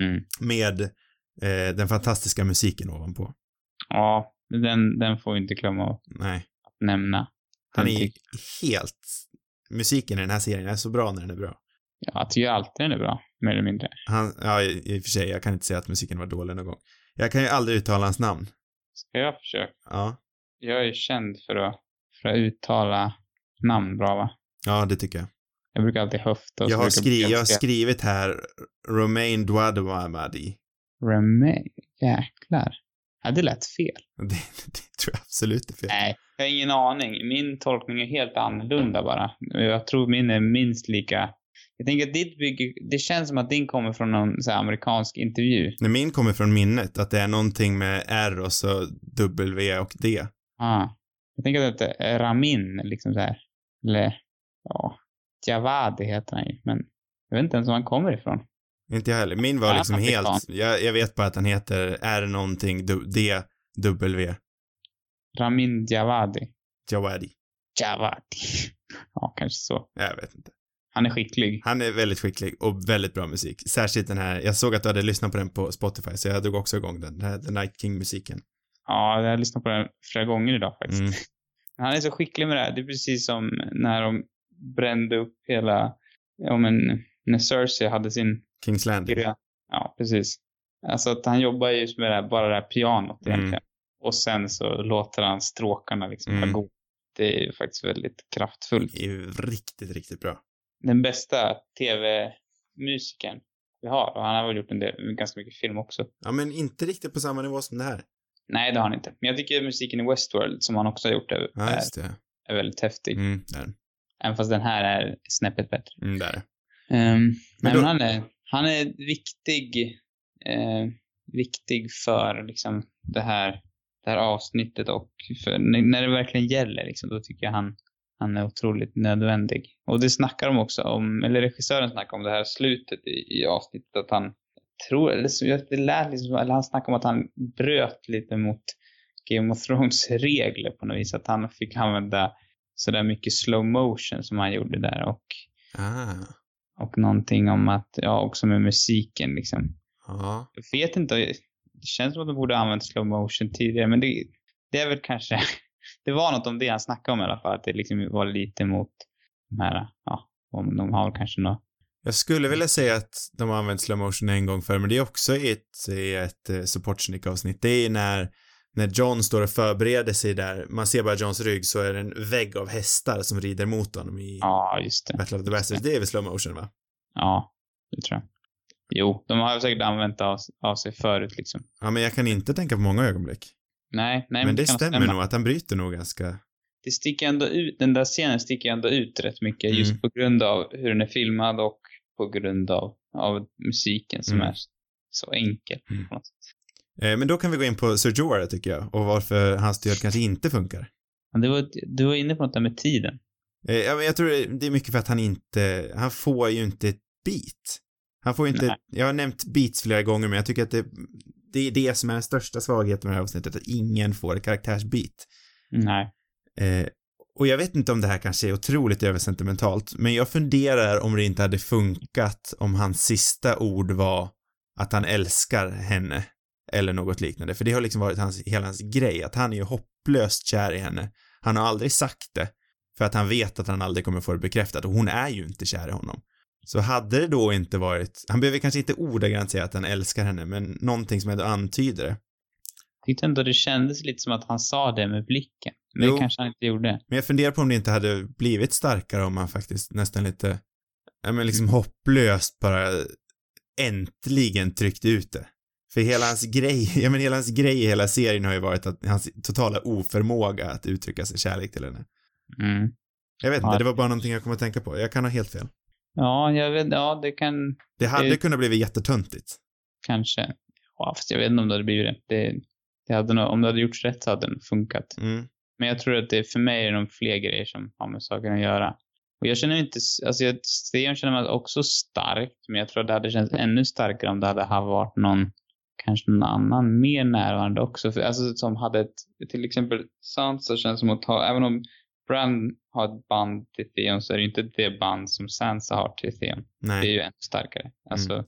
[SPEAKER 1] mm.
[SPEAKER 2] Med eh, den fantastiska musiken ovanpå.
[SPEAKER 1] ja, den, den får vi inte glömma att
[SPEAKER 2] Nej.
[SPEAKER 1] nämna.
[SPEAKER 2] Han
[SPEAKER 1] Den
[SPEAKER 2] är ju helt... Musiken i den här serien är så bra när den är bra.
[SPEAKER 1] Ja, jag tycker alltid den är bra, mer eller mindre.
[SPEAKER 2] Han, ja, i, i och för sig, jag kan inte säga att musiken var dålig någon gång. Jag kan ju aldrig uttala hans namn.
[SPEAKER 1] Ska jag försöka?
[SPEAKER 2] Ja.
[SPEAKER 1] Jag är känd för att, för att uttala namn bra, va?
[SPEAKER 2] Ja, det tycker jag.
[SPEAKER 1] Jag brukar alltid höfta.
[SPEAKER 2] Jag har, skri jag har skrivit här Romain Douadouamadi.
[SPEAKER 1] Remain. Jäklar. Ja, det lät fel. *laughs*
[SPEAKER 2] Det, det tror jag absolut är fel.
[SPEAKER 1] Nej, jag har ingen aning. Min tolkning är helt annorlunda bara. Jag tror min är minst lika... Jag tänker att ditt bygger... Det känns som att din kommer från någon så amerikansk intervju.
[SPEAKER 2] Nej, min kommer från minnet, att det är någonting med R och så W och D.
[SPEAKER 1] Ah. Jag tänker att det är Ramin, liksom så här. Eller, ja, Javadi heter han ju, men jag vet inte ens var han kommer ifrån.
[SPEAKER 2] Inte jag heller. Min var
[SPEAKER 1] Ja,
[SPEAKER 2] liksom helt, jag, jag vet bara att han heter R någonting, D, W,
[SPEAKER 1] Ramin Javadi.
[SPEAKER 2] Jawadi.
[SPEAKER 1] Javadi. *laughs* Ja, kanske så.
[SPEAKER 2] Jag vet inte.
[SPEAKER 1] Han är skicklig.
[SPEAKER 2] Han är väldigt skicklig och väldigt bra musik. Särskilt den här, jag såg att du hade lyssnat på den på Spotify, så jag drog också igång den, den här The Night King-musiken.
[SPEAKER 1] Ja, jag har lyssnat på den flera gånger idag faktiskt.
[SPEAKER 2] Mm. *laughs*
[SPEAKER 1] Han är så skicklig med det här. Det är precis som när de brände upp hela, ja men, när Cersei hade sin
[SPEAKER 2] Kings Landing.
[SPEAKER 1] Ja, precis. Alltså att han jobbar just med det här, bara det här pianot
[SPEAKER 2] Mm.
[SPEAKER 1] egentligen. Och sen så låter han stråkarna liksom
[SPEAKER 2] Mm.
[SPEAKER 1] gå. Det är ju faktiskt väldigt kraftfullt.
[SPEAKER 2] Det är ju riktigt, riktigt bra.
[SPEAKER 1] Den bästa tv-musikern vi har. Och han har väl gjort en del, ganska mycket film också.
[SPEAKER 2] Ja, men inte riktigt på samma nivå som det här.
[SPEAKER 1] Nej, det har han inte. Men jag tycker musiken i Westworld, som han också har gjort, är,
[SPEAKER 2] Ja,
[SPEAKER 1] är,
[SPEAKER 2] just det.
[SPEAKER 1] är väldigt häftig.
[SPEAKER 2] Mm, där.
[SPEAKER 1] Även fast den här är snäppet bättre.
[SPEAKER 2] Mm, där.
[SPEAKER 1] Um,
[SPEAKER 2] Men
[SPEAKER 1] men
[SPEAKER 2] då-
[SPEAKER 1] han, är, han är viktig, eh, viktig för liksom det här, det här avsnittet och för, när när det verkligen gäller liksom, då tycker jag han, han är otroligt nödvändig. Och det snackar de också om, eller regissören snackar om det här slutet i, i avsnittet att han tror, eller så, det lät liksom, eller han snackade om att han bröt lite mot Game of Thrones regler på något vis. Att han fick använda sådär mycket slow motion som han gjorde där och
[SPEAKER 2] Ah.
[SPEAKER 1] och någonting om att, ja, också med musiken liksom.
[SPEAKER 2] Ja.
[SPEAKER 1] Jag vet inte, det känns som att de borde ha använt slow motion tidigare, men det, det är väl kanske, *laughs* det var något om det han snackade om i alla fall, att det liksom var lite mot de här, ja, om de har kanske något,
[SPEAKER 2] Jag skulle vilja säga att de har använt slow motion en gång förr, men det är också ett, i ett eh, Supportsnick-avsnitt. Det är när, när John står och förbereder sig där, man ser bara Johns rygg, så är det en vägg av hästar som rider mot honom i
[SPEAKER 1] ja, just det.
[SPEAKER 2] Battle of the Bastards. Det är väl slow motion, va?
[SPEAKER 1] Ja, det tror jag. Jo, de har säkert använt det av, av sig förut liksom.
[SPEAKER 2] Ja, men jag kan inte tänka på många ögonblick.
[SPEAKER 1] Nej, nej.
[SPEAKER 2] men det
[SPEAKER 1] kan
[SPEAKER 2] stämmer
[SPEAKER 1] stämma.
[SPEAKER 2] nog att han bryter nog ganska...
[SPEAKER 1] det sticker ändå ut, den där scenen sticker ändå ut rätt mycket just
[SPEAKER 2] Mm.
[SPEAKER 1] på grund av hur den är filmad och på grund av, av musiken som
[SPEAKER 2] Mm.
[SPEAKER 1] är så enkel.
[SPEAKER 2] Mm.
[SPEAKER 1] På något sätt.
[SPEAKER 2] Eh, men då kan vi gå in på Sir tycker jag, och varför hans död kanske inte funkar.
[SPEAKER 1] Det var, du var inne på något där med tiden.
[SPEAKER 2] Eh, ja, men jag tror det är mycket för att han inte, han får ju inte ett beat. Han får ju inte,
[SPEAKER 1] Nej.
[SPEAKER 2] jag har nämnt beats flera gånger, men jag tycker att det, det är det som är den största svagheten med det här avsnittet, att ingen får ett karaktärsbeat.
[SPEAKER 1] Nej.
[SPEAKER 2] Eh, och jag vet inte om det här kanske är otroligt översentimentalt, men jag funderar om det inte hade funkat om hans sista ord var att han älskar henne, eller något liknande, för det har liksom varit hans, hela hans grej, att han är ju hopplöst kär i henne. Han har aldrig sagt det, för att han vet att han aldrig kommer få det bekräftat, och hon är ju inte kär i honom. Så hade det då inte varit, han behöver kanske inte ordagrant säga att han älskar henne, men någonting som ändå antyder det.
[SPEAKER 1] Jag tyckte ändå det kändes lite som att han sa det med blicken. Men
[SPEAKER 2] Jo.
[SPEAKER 1] det kanske han inte gjorde.
[SPEAKER 2] Men jag funderar på om det inte hade blivit starkare om man faktiskt nästan lite, ja men liksom hopplöst bara äntligen tryckt ut det. För hela hans grej, *laughs* ja men hela hans grej i hela serien har ju varit att hans totala oförmåga att uttrycka sin kärlek till henne.
[SPEAKER 1] Mm.
[SPEAKER 2] Jag vet inte, det var bara någonting jag kom att tänka på. Jag kan ha helt fel.
[SPEAKER 1] Ja, jag vet, ja det kan,
[SPEAKER 2] Det hade
[SPEAKER 1] Det-
[SPEAKER 2] kunnat bli jättetöntigt.
[SPEAKER 1] kanske. Ja, fast jag vet inte om det hade blivit det. det, det hade nog, om det hade gjorts rätt så hade det nog funkat.
[SPEAKER 2] Mm.
[SPEAKER 1] Men jag tror att det för mig är det nog fler grejer som har med saken att göra. Och jag känner inte, alltså jag, Sten känner mig också starkt, men jag tror att det hade känts ännu starkare om det hade varit någon, kanske någon annan mer närvarande också. För, alltså som hade ett, till exempel Sansa känns som att ha, även om Bran har ett band till Theon så är det inte det band som Sansa har till Theon. Det är
[SPEAKER 2] Nej.
[SPEAKER 1] ju ännu starkare. Alltså,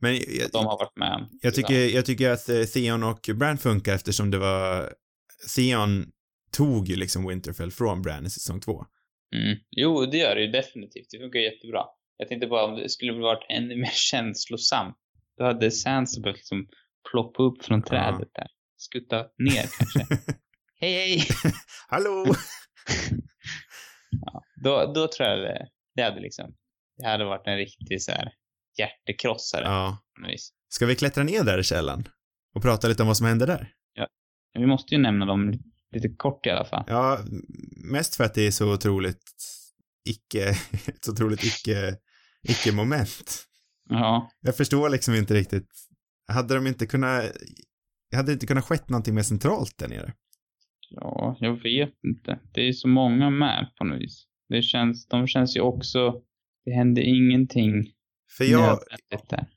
[SPEAKER 2] Men jag,
[SPEAKER 1] de har varit med.
[SPEAKER 2] jag, tycker, jag tycker att eh, Theon och Bran funkar eftersom det var, Theon tog ju liksom Winterfell från Bran i säsong två.
[SPEAKER 1] Mm. Jo, det gör det ju definitivt. Det funkar jättebra. Jag tänkte bara om det skulle varit ännu mer *laughs* känslosamt. Då hade Sansa behövt liksom ploppa upp från trädet där. Skutta ner kanske. *laughs* hej, hej! *laughs*
[SPEAKER 2] Hallå! *laughs*
[SPEAKER 1] ja, då, då tror jag det, det hade liksom, det hade varit en riktig så här hjärtekrossare.
[SPEAKER 2] Ja. Ska vi klättra ner där i källan? Och prata lite om vad som hände där?
[SPEAKER 1] Men Vi måste ju nämna dem lite kort i alla fall.
[SPEAKER 2] Ja, mest för att det är så otroligt icke, ett så otroligt icke, icke-moment.
[SPEAKER 1] Ja,
[SPEAKER 2] Jag förstår liksom inte riktigt. Hade de inte kunnat, hade det inte kunnat skett någonting mer centralt där nere?
[SPEAKER 1] ja, jag vet inte. Det är så många med på något vis. Det känns, de känns ju också, det hände ingenting
[SPEAKER 2] För jag,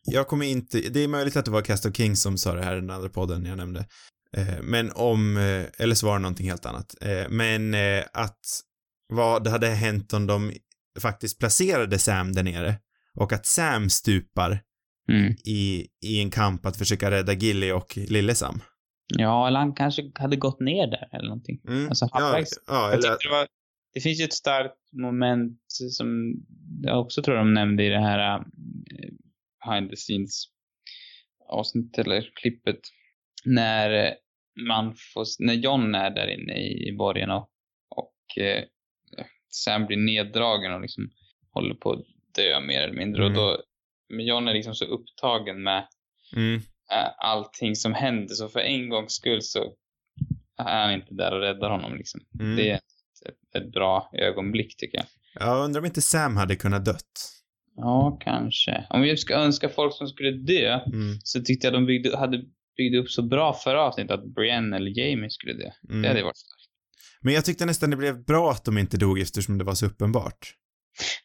[SPEAKER 2] jag kommer inte, det är möjligt att det var Cast of Kings som sa det här i den andra podden jag nämnde. Eh, Men om, eh, eller så var det någonting helt annat. Eh, Men att vad hade hänt om de faktiskt placerade Sam där nere och att Sam stupar
[SPEAKER 1] Mm.
[SPEAKER 2] i, i en kamp att försöka rädda Gilly och Lillesam.
[SPEAKER 1] Ja, eller han kanske hade gått ner där eller någonting.
[SPEAKER 2] Mm.
[SPEAKER 1] Alltså,
[SPEAKER 2] ja,
[SPEAKER 1] halvvägs.
[SPEAKER 2] ja,
[SPEAKER 1] Jag
[SPEAKER 2] eller,
[SPEAKER 1] det, var, det finns ju ett starkt moment som jag också tror de nämnde i det här äh, behind the scenes avsnittet eller klippet. När eh, man får, när John är där inne i, i borgen och, och eh, Sam blir neddragen och liksom håller på att dö mer eller mindre.
[SPEAKER 2] Mm.
[SPEAKER 1] Och då, men John är liksom så upptagen med
[SPEAKER 2] mm,
[SPEAKER 1] äh, allting som händer så för en gångs skull så är han inte där och räddar honom liksom.
[SPEAKER 2] mm.
[SPEAKER 1] Det är ett, ett bra ögonblick tycker jag.
[SPEAKER 2] Jag undrar om inte Sam hade kunnat dött.
[SPEAKER 1] Ja, kanske. Om vi ska önska folk som skulle dö
[SPEAKER 2] Mm,
[SPEAKER 1] så tyckte jag de byggde, hade byggt upp så bra förra avsnittet att Brienne eller Jamie skulle dö.
[SPEAKER 2] mm.
[SPEAKER 1] Det hade varit starkt.
[SPEAKER 2] Men jag tyckte nästan det blev bra att de inte dog eftersom det var så uppenbart.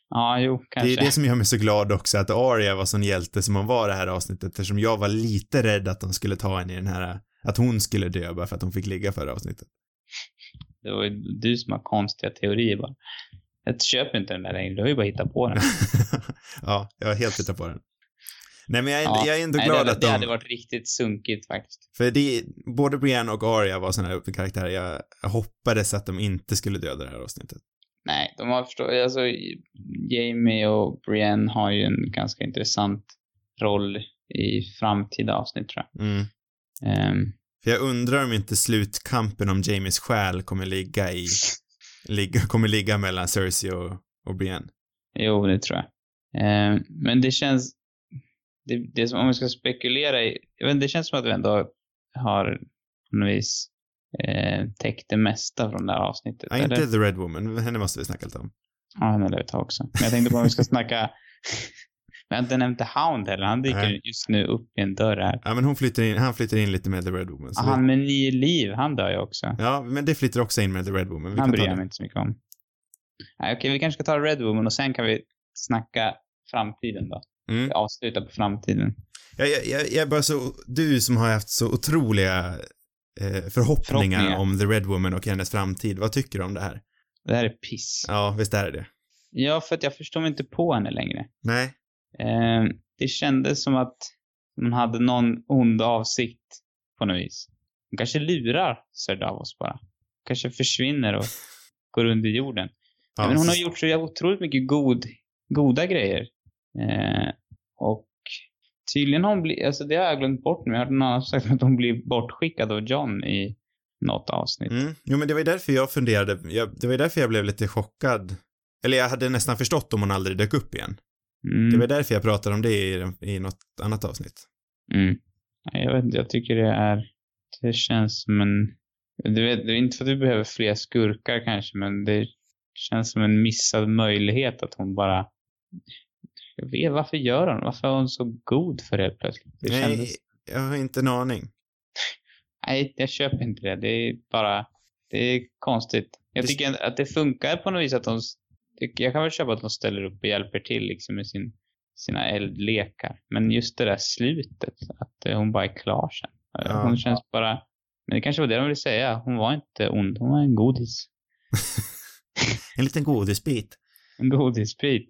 [SPEAKER 1] Ja, jo,
[SPEAKER 2] Det
[SPEAKER 1] kanske.
[SPEAKER 2] är det som gör mig så glad också, att Arya var sån hjälte som hon var det här avsnittet, eftersom jag var lite rädd att de skulle ta henne i den här, att hon skulle dö bara för att hon fick ligga förra avsnittet.
[SPEAKER 1] Det var ju du som har konstiga teorier bara. Jag köper inte den där längre, du har ju bara hittat på den. *laughs*
[SPEAKER 2] ja, jag har helt hittat på den. Nej men jag är,
[SPEAKER 1] Ja.
[SPEAKER 2] jag är ändå
[SPEAKER 1] Nej,
[SPEAKER 2] glad
[SPEAKER 1] det,
[SPEAKER 2] att
[SPEAKER 1] det
[SPEAKER 2] de,
[SPEAKER 1] hade varit riktigt sunkigt faktiskt.
[SPEAKER 2] för det, både Brienne och Arya var såna här karaktärer, jag hoppades att de inte skulle döda det här avsnittet.
[SPEAKER 1] Nej, de har förstått, alltså Jamie och Brienne har ju en ganska intressant roll i framtida avsnitt tror jag.
[SPEAKER 2] Mm.
[SPEAKER 1] Ehm,
[SPEAKER 2] För jag undrar om inte slutkampen om Jamies själ kommer ligga i, ligga, kommer ligga mellan Cersei och, och Brienne.
[SPEAKER 1] jo, det tror jag. Ehm, men det känns, det, det som om vi ska spekulera i, jag vet, det känns som att vi ändå har på något vis eh, täckt det mesta från det här avsnittet.
[SPEAKER 2] Ja,
[SPEAKER 1] eller?
[SPEAKER 2] inte The Red Woman, henne måste vi snacka lite om.
[SPEAKER 1] Ja, han är det också. Men jag tänkte på om vi ska snacka, *laughs* vi har inte nämnt The Hound heller, han dyker
[SPEAKER 2] Nej.
[SPEAKER 1] just nu upp i en dörr här.
[SPEAKER 2] Ja, men hon flyttar in, han flyttar in lite med The Red Woman.
[SPEAKER 1] Ah,
[SPEAKER 2] vi-
[SPEAKER 1] han med nio liv, han dör ju också.
[SPEAKER 2] Ja, men det flyttar också in med The Red Woman. Vi
[SPEAKER 1] Han
[SPEAKER 2] ta
[SPEAKER 1] bryr jag mig inte så mycket om. Nej, okej, vi kanske ska ta Red Woman och sen kan vi snacka framtiden då.
[SPEAKER 2] Mm.
[SPEAKER 1] Avsluta på framtiden.
[SPEAKER 2] Jag, jag, jag, jag bara så, du som har haft så otroliga förhoppningar,
[SPEAKER 1] Förhoppningar.
[SPEAKER 2] om The Red Woman och hennes framtid. Vad tycker du om det här?
[SPEAKER 1] Det här är piss.
[SPEAKER 2] Ja, visst är det det?
[SPEAKER 1] Ja, för att jag förstår mig inte på henne längre.
[SPEAKER 2] Nej.
[SPEAKER 1] Eh, det kändes som att hon hade någon ond avsikt på något vis. Hon kanske lurar Sir Davos bara. Kanske försvinner och *laughs* går under jorden.
[SPEAKER 2] Ja,
[SPEAKER 1] men hon har gjort så otroligt mycket god, goda grejer. Eh, och tydligen har hon blivit, alltså det har jag glömt bort nu. Jag hörde någon annan sagt att hon blir bortskickad av John i något avsnitt.
[SPEAKER 2] Mm. Jo, men det var ju därför jag funderade, jag, det var ju därför jag blev lite chockad. Eller jag hade nästan förstått om hon aldrig dök upp igen.
[SPEAKER 1] Mm.
[SPEAKER 2] Det var därför jag pratade om det i, i något annat avsnitt.
[SPEAKER 1] Mm. Jag vet inte, jag tycker det är, det känns som en, du vet, det är inte för att du behöver fler skurkar kanske, men det känns som en missad möjlighet att hon bara, jag vet, varför gör hon? Varför är hon så god för det plötsligt? Det
[SPEAKER 2] Nej,
[SPEAKER 1] kändes,
[SPEAKER 2] jag har inte en aning.
[SPEAKER 1] nej, jag köper inte det. Det är bara, det är konstigt. Jag
[SPEAKER 2] Det-
[SPEAKER 1] tycker att det funkar på något vis att de, jag kan väl köpa att de ställer upp och hjälper till liksom med sin, sina eldlekar. Men just det där slutet, att eh, hon bara är klar sen.
[SPEAKER 2] Ja.
[SPEAKER 1] Hon känns bara, men det kanske var det de ville säga. Hon var inte ond, hon var en godis. *laughs*
[SPEAKER 2] En liten godisbit.
[SPEAKER 1] En godisbit.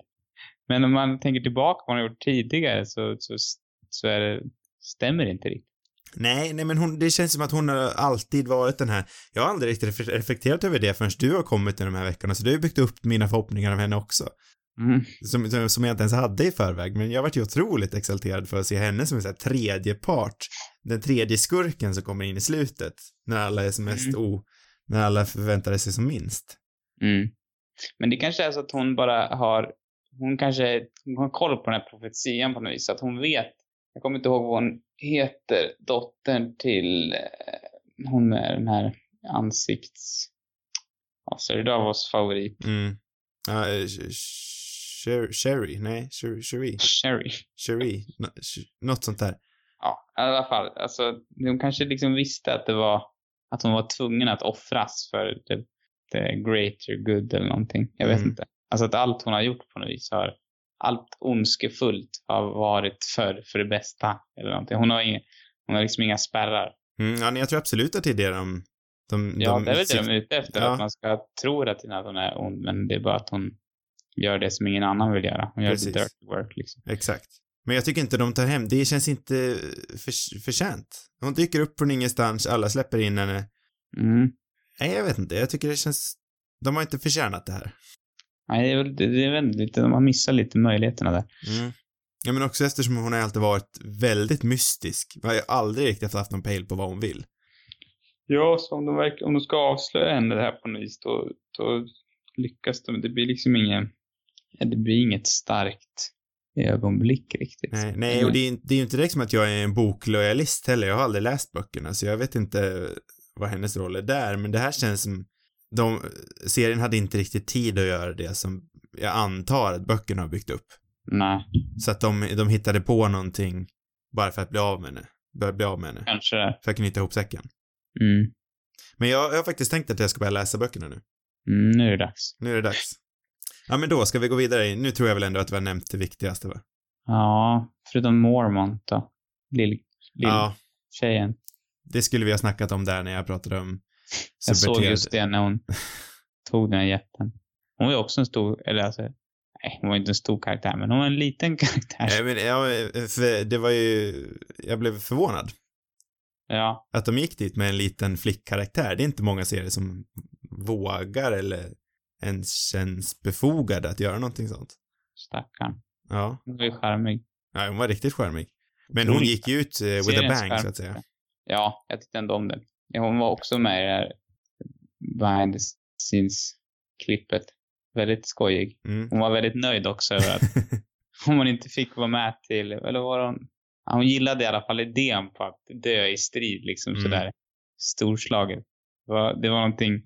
[SPEAKER 1] Men om man tänker tillbaka på vad hon har gjort tidigare så, så, så är det, stämmer det inte riktigt.
[SPEAKER 2] Nej, nej men hon, det känns som att hon har alltid varit den här, jag har aldrig riktigt ref- reflekterat över det förrän du har kommit i de här veckorna, så du har byggt upp mina förhoppningar om henne också.
[SPEAKER 1] Mm.
[SPEAKER 2] som, som, som jag inte ens hade i förväg, men jag vart ju otroligt exalterad för att se henne som en sån här tredje part. Den tredje skurken som kommer in i slutet, när alla är som mest
[SPEAKER 1] Mm.
[SPEAKER 2] o... När alla förväntade sig som minst.
[SPEAKER 1] Mm. Men det kanske är så att hon bara har, hon kanske hon har koll på den här profetian på något vis. Att hon vet, jag kommer inte ihåg vad hon heter, dottern till eh, hon med den här ansikts... Ja, Seridavos favorit.
[SPEAKER 2] Mm. Ja, eh, Sh- Sher- Sherry, nej, Sher- Sherry,
[SPEAKER 1] Sherry.
[SPEAKER 2] Sherry, Nå- Sh- något sånt där.
[SPEAKER 1] Ja, i alla fall. Alltså, hon kanske liksom visste att det var, att hon var tvungen att offras för the, the greater good eller någonting. Jag vet
[SPEAKER 2] Mm.
[SPEAKER 1] inte. Alltså att allt hon har gjort på något vis har, allt ondskefullt har varit för, för det bästa eller någonting. Hon har inga, hon har liksom inga spärrar.
[SPEAKER 2] Mm, ja, jag tror absolut att det är det de... de,
[SPEAKER 1] Ja,
[SPEAKER 2] de
[SPEAKER 1] det är väl det de är ute efter.
[SPEAKER 2] Ja.
[SPEAKER 1] Att man ska tro att hon är ond, men det är bara att hon gör det som ingen annan vill göra. Hon gör
[SPEAKER 2] Precis.
[SPEAKER 1] the dirty work liksom.
[SPEAKER 2] Exakt. Men jag tycker inte de tar hem, det känns inte för, förtjänt. Hon dyker upp från ingenstans, alla släpper in henne.
[SPEAKER 1] Mm.
[SPEAKER 2] Nej, jag vet inte, jag tycker det känns... De har inte förtjänat det här.
[SPEAKER 1] Nej, det är väl, det, är väl lite, de har missat lite möjligheterna där.
[SPEAKER 2] Mm. Ja, men också eftersom hon har alltid varit väldigt mystisk. Jag har ju aldrig riktigt haft någon pejl på vad hon vill.
[SPEAKER 1] Ja, så om de, verkar, om de ska avslöja henne det här på något vis, då, då lyckas de. Det blir liksom ingen, ja, det blir inget starkt ögonblick riktigt.
[SPEAKER 2] Nej, nej och det är, det är ju inte direkt som att jag är en boklojalist heller. Jag har aldrig läst böckerna, så jag vet inte vad hennes roll är där, men det här känns som de, serien hade inte riktigt tid att göra det som jag antar att böckerna har byggt upp.
[SPEAKER 1] Nej,
[SPEAKER 2] Så att de, de hittade på någonting bara för att bli av med henne. Bli av med henne.
[SPEAKER 1] kanske det.
[SPEAKER 2] För att knyta ihop säcken.
[SPEAKER 1] Mm.
[SPEAKER 2] Men jag, jag har faktiskt tänkt att jag ska börja läsa böckerna nu.
[SPEAKER 1] Mm, nu är det dags.
[SPEAKER 2] Nu är det dags. Ja, men då ska vi gå vidare. Nu tror jag väl ändå att vi har nämnt det viktigaste, va?
[SPEAKER 1] Ja, förutom Mormont då. Lill, lill
[SPEAKER 2] Ja,
[SPEAKER 1] tjejen.
[SPEAKER 2] det skulle vi ha snackat om där när jag pratade om
[SPEAKER 1] Jag såg just det när hon tog den här jätten. Hon var ju också en stor, eller alltså, nej, hon var inte en stor karaktär, men hon var en liten *laughs* karaktär.
[SPEAKER 2] Ja, men, ja, för det var ju, jag blev förvånad
[SPEAKER 1] Ja,
[SPEAKER 2] att de gick dit med en liten flickkaraktär. Det är inte många serier som vågar eller ens känns befogade att göra någonting sånt.
[SPEAKER 1] stackarn.
[SPEAKER 2] Ja,
[SPEAKER 1] Hon var ju charmig.
[SPEAKER 2] ja hon var riktigt charmig. Men hon gick ju ut eh, with a bang, så att säga.
[SPEAKER 1] Ja, jag tyckte ändå om den. Ja, Hon var också med i det här behind the scenes-klippet. Väldigt skojig.
[SPEAKER 2] Mm.
[SPEAKER 1] Hon var väldigt nöjd också över att *laughs* om hon inte fick vara med till, eller var hon, ja, hon gillade i alla fall idén på att dö i strid liksom
[SPEAKER 2] Mm.
[SPEAKER 1] sådär storslaget. Det var, det var någonting,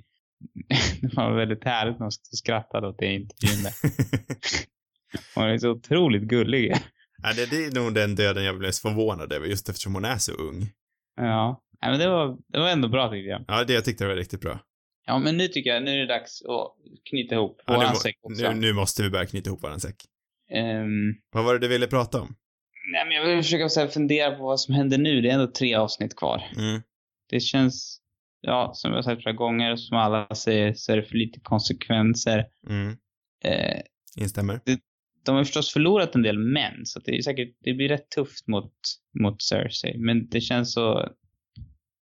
[SPEAKER 1] *laughs* det var väldigt härligt när hon skrattade åt det i intervjun där. *laughs* Hon är så otroligt gullig.
[SPEAKER 2] ja, det, det är nog den döden jag blev så förvånad över, just eftersom hon är så ung.
[SPEAKER 1] Ja, Nej, men det var, det var ändå bra tyckte jag.
[SPEAKER 2] Ja, det jag tyckte det var riktigt bra.
[SPEAKER 1] Ja, men nu tycker jag, nu är det dags att knyta ihop
[SPEAKER 2] Ja,
[SPEAKER 1] våran
[SPEAKER 2] nu,
[SPEAKER 1] säck också.
[SPEAKER 2] nu, nu måste vi börja knyta ihop våran säck.
[SPEAKER 1] Ehm,
[SPEAKER 2] Vad var det du ville prata om?
[SPEAKER 1] nej, men jag vill försöka så här, fundera på vad som händer nu. Det är ändå tre avsnitt kvar.
[SPEAKER 2] Mm.
[SPEAKER 1] Det känns, ja, som jag har sagt flera gånger, som alla säger, så är det för lite konsekvenser.
[SPEAKER 2] Mm.
[SPEAKER 1] Eh,
[SPEAKER 2] Instämmer.
[SPEAKER 1] de har förstås förlorat en del män, så det är säkert, det blir rätt tufft mot, mot Cersei. Men det känns så,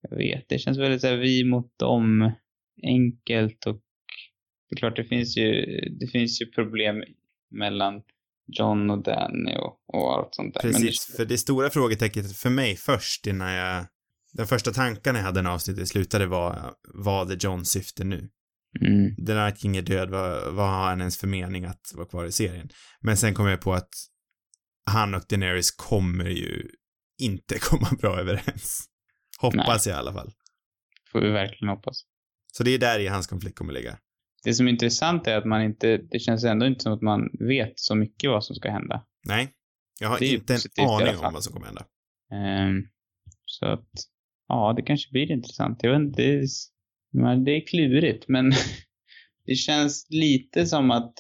[SPEAKER 1] jag vet, det känns väldigt så här, vi mot dem, enkelt och det är klart det finns ju, det finns ju problem mellan John och Danny och, och allt sånt där.
[SPEAKER 2] Precis, för det stora frågetecknet för mig först innan jag... Den första tankarna jag hade när avsnittet slutade var, vad är Johns syfte nu?
[SPEAKER 1] det, mm,
[SPEAKER 2] The Night King är död, vad, vad har han ens för mening att vara kvar i serien? Men sen kom jag på att han och Daenerys kommer ju inte *laughs* komma bra överens. Hoppas jag i alla fall.
[SPEAKER 1] får vi verkligen hoppas.
[SPEAKER 2] Så det är där i hans konflikt kommer ligga.
[SPEAKER 1] Det som är intressant är att man inte, det känns ändå inte som att man vet så mycket vad som ska hända.
[SPEAKER 2] Nej, jag har inte en aning om vad som kommer hända.
[SPEAKER 1] Ehm, så att, ja, det kanske blir intressant. Jag vet inte, det är, men det är klurigt, men *laughs* det känns lite som att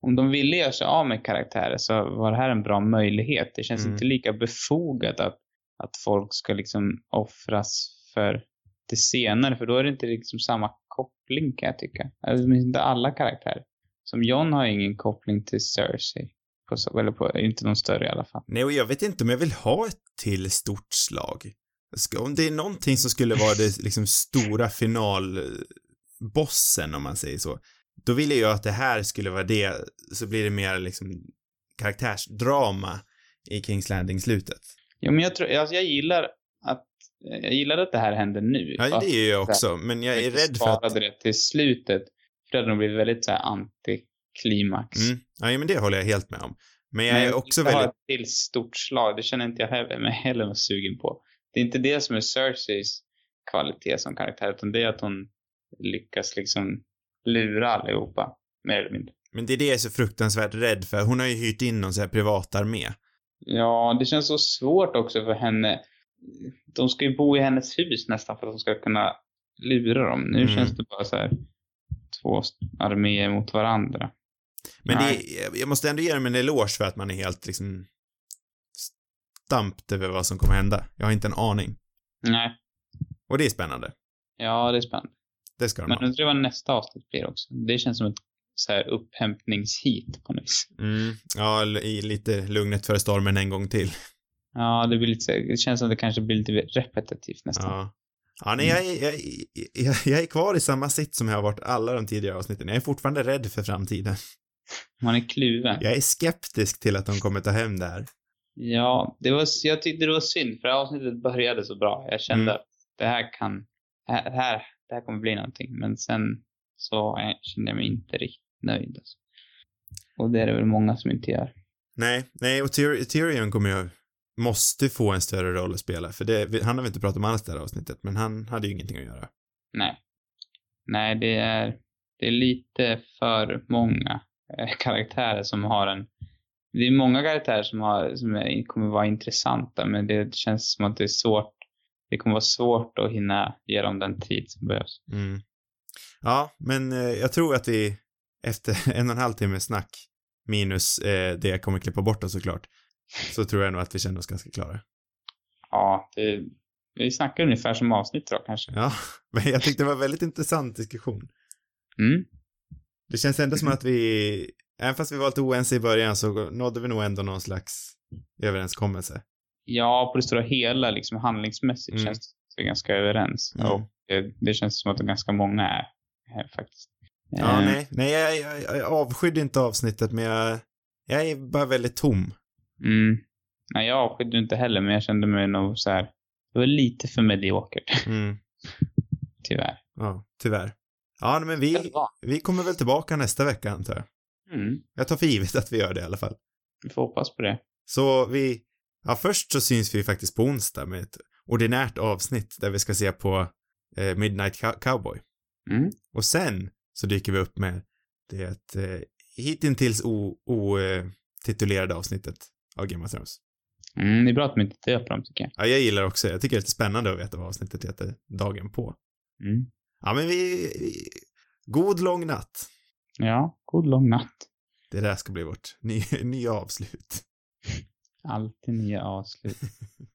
[SPEAKER 1] om de ville göra sig av med karaktärer så var det här en bra möjlighet. Det känns
[SPEAKER 2] Mm.
[SPEAKER 1] inte lika befogat att, att folk ska liksom offras för det senare, för då är det inte liksom samma koppling kan jag tycka. Alltså, inte alla karaktärer. Som John har ingen koppling till Cersei. På, så- eller på, inte någon större i alla fall.
[SPEAKER 2] Nej, och jag vet inte om jag vill ha ett till stort slag. Om det är någonting som skulle vara det liksom stora finalbossen, om man säger så. då vill jag ju att det här skulle vara det, så blir det mer liksom karaktärsdrama i Kings Landing-slutet.
[SPEAKER 1] Jo, men jag tror, alltså jag gillar att, jag gillar att det här händer nu.
[SPEAKER 2] Ja, det gör jag också, men jag är rädd för att...
[SPEAKER 1] det till slutet. För det hade nog blivit väldigt så här antiklimax.
[SPEAKER 2] Mm. Ja, men det håller jag helt med om. Men jag
[SPEAKER 1] Men
[SPEAKER 2] är också
[SPEAKER 1] inte ha
[SPEAKER 2] väldigt...
[SPEAKER 1] ett till stort slag, det känner inte jag heller, mig heller något sugen på. Det är inte det som är Cerseis kvalitet som karaktär, utan det är att hon lyckas liksom lura allihopa, mer eller mindre.
[SPEAKER 2] Men det är det jag är så fruktansvärt rädd för. Hon har ju hyrt in någon sån här privatarmé.
[SPEAKER 1] Ja, det känns så svårt också för henne. De ska ju bo i hennes hus nästan för att de ska kunna lura dem. Nu
[SPEAKER 2] Mm.
[SPEAKER 1] känns det bara så här två arméer mot varandra.
[SPEAKER 2] Men
[SPEAKER 1] Nej.
[SPEAKER 2] det, jag måste ändå ge dem en eloge för att man är helt liksom stampt över vad som kommer hända. Jag har inte en aning.
[SPEAKER 1] Nej,
[SPEAKER 2] Och det är spännande.
[SPEAKER 1] ja det är spännande.
[SPEAKER 2] Det ska de
[SPEAKER 1] Men undrar vad nästa avsnitt blir också. Det känns som ett så här upphämtningsheat på något vis.
[SPEAKER 2] Mm, ja, lite lugnet före stormen en gång till.
[SPEAKER 1] Ja, det blir lite det känns som det kanske blir lite repetitivt nästan.
[SPEAKER 2] Ja. Ja, nej, jag, jag, jag, jag är kvar i samma sitt som jag har varit alla de tidigare avsnitten. Jag är fortfarande rädd för framtiden.
[SPEAKER 1] Man är kluven.
[SPEAKER 2] Jag är skeptisk till att de kommer ta hem det här.
[SPEAKER 1] Ja, det var, jag tyckte det var synd för avsnittet började så bra. Jag kände
[SPEAKER 2] Mm.
[SPEAKER 1] att det här kan, här, här, det här kommer bli någonting. Men sen så eh, kände jag mig inte riktigt nöjd. Alltså. Och det är det väl många som inte gör.
[SPEAKER 2] Nej, nej, och Tyr- Tyrion kommer ju, måste få en större roll att spela, för det, han har vi inte pratat om alls det här avsnittet, men han hade ju ingenting att göra.
[SPEAKER 1] Nej. Nej, det är, det är lite för många eh, *laughs* karaktärer som har en... Det är många karaktärer som, har, som är, kommer vara intressanta, men det känns som att det är svårt. Det kommer vara svårt att hinna ge dem den tid som behövs.
[SPEAKER 2] Mm. Ja, men eh, jag tror att vi efter *laughs* en och en halv timme snack, minus eh, det jag kommer klippa bort då såklart, så tror jag nog att vi känner oss ganska klara.
[SPEAKER 1] Ja, det, vi snackar ungefär som avsnitt då kanske.
[SPEAKER 2] Ja, *laughs* men jag tyckte det var en väldigt intressant diskussion.
[SPEAKER 1] Mm.
[SPEAKER 2] Det känns ändå som att vi, även fast vi var lite oense i början så nådde vi nog ändå någon slags överenskommelse.
[SPEAKER 1] Ja, på det stora hela, liksom handlingsmässigt
[SPEAKER 2] Mm.
[SPEAKER 1] känns det vi ganska överens.
[SPEAKER 2] Mm.
[SPEAKER 1] Och det, det känns som att det ganska många är faktiskt.
[SPEAKER 2] Ja,
[SPEAKER 1] Eh,
[SPEAKER 2] nej, nej, jag, jag, jag avskydde inte avsnittet, men jag, jag är bara väldigt tom.
[SPEAKER 1] Mm. Nej, jag avskydde inte heller, men jag kände mig nog så här. Det var lite för mediokert, *laughs*
[SPEAKER 2] Mm,
[SPEAKER 1] tyvärr.
[SPEAKER 2] ja, tyvärr. Ja, men vi, vi kommer väl tillbaka nästa vecka antar jag.
[SPEAKER 1] Mm.
[SPEAKER 2] Jag tar för givet att vi gör det i alla fall.
[SPEAKER 1] Vi får hoppas på det.
[SPEAKER 2] Så vi, ja först så syns vi faktiskt på onsdag med ett ordinärt avsnitt där vi ska se på eh, Midnight Cow- Cowboy.
[SPEAKER 1] Mm.
[SPEAKER 2] Och sen så dyker vi upp med det eh, hittills otitulerade avsnittet av Game of Thrones.
[SPEAKER 1] Mm, det är bra att de inte döper dem, tycker jag.
[SPEAKER 2] Ja, jag gillar också, jag tycker det är lite spännande att veta vad avsnittet heter dagen på.
[SPEAKER 1] Mm.
[SPEAKER 2] Ja, men vi, vi god lång natt.
[SPEAKER 1] Ja, god lång natt.
[SPEAKER 2] Det där ska bli vårt nya, *laughs* nya avslut.
[SPEAKER 1] Alltid nya avslut. *laughs*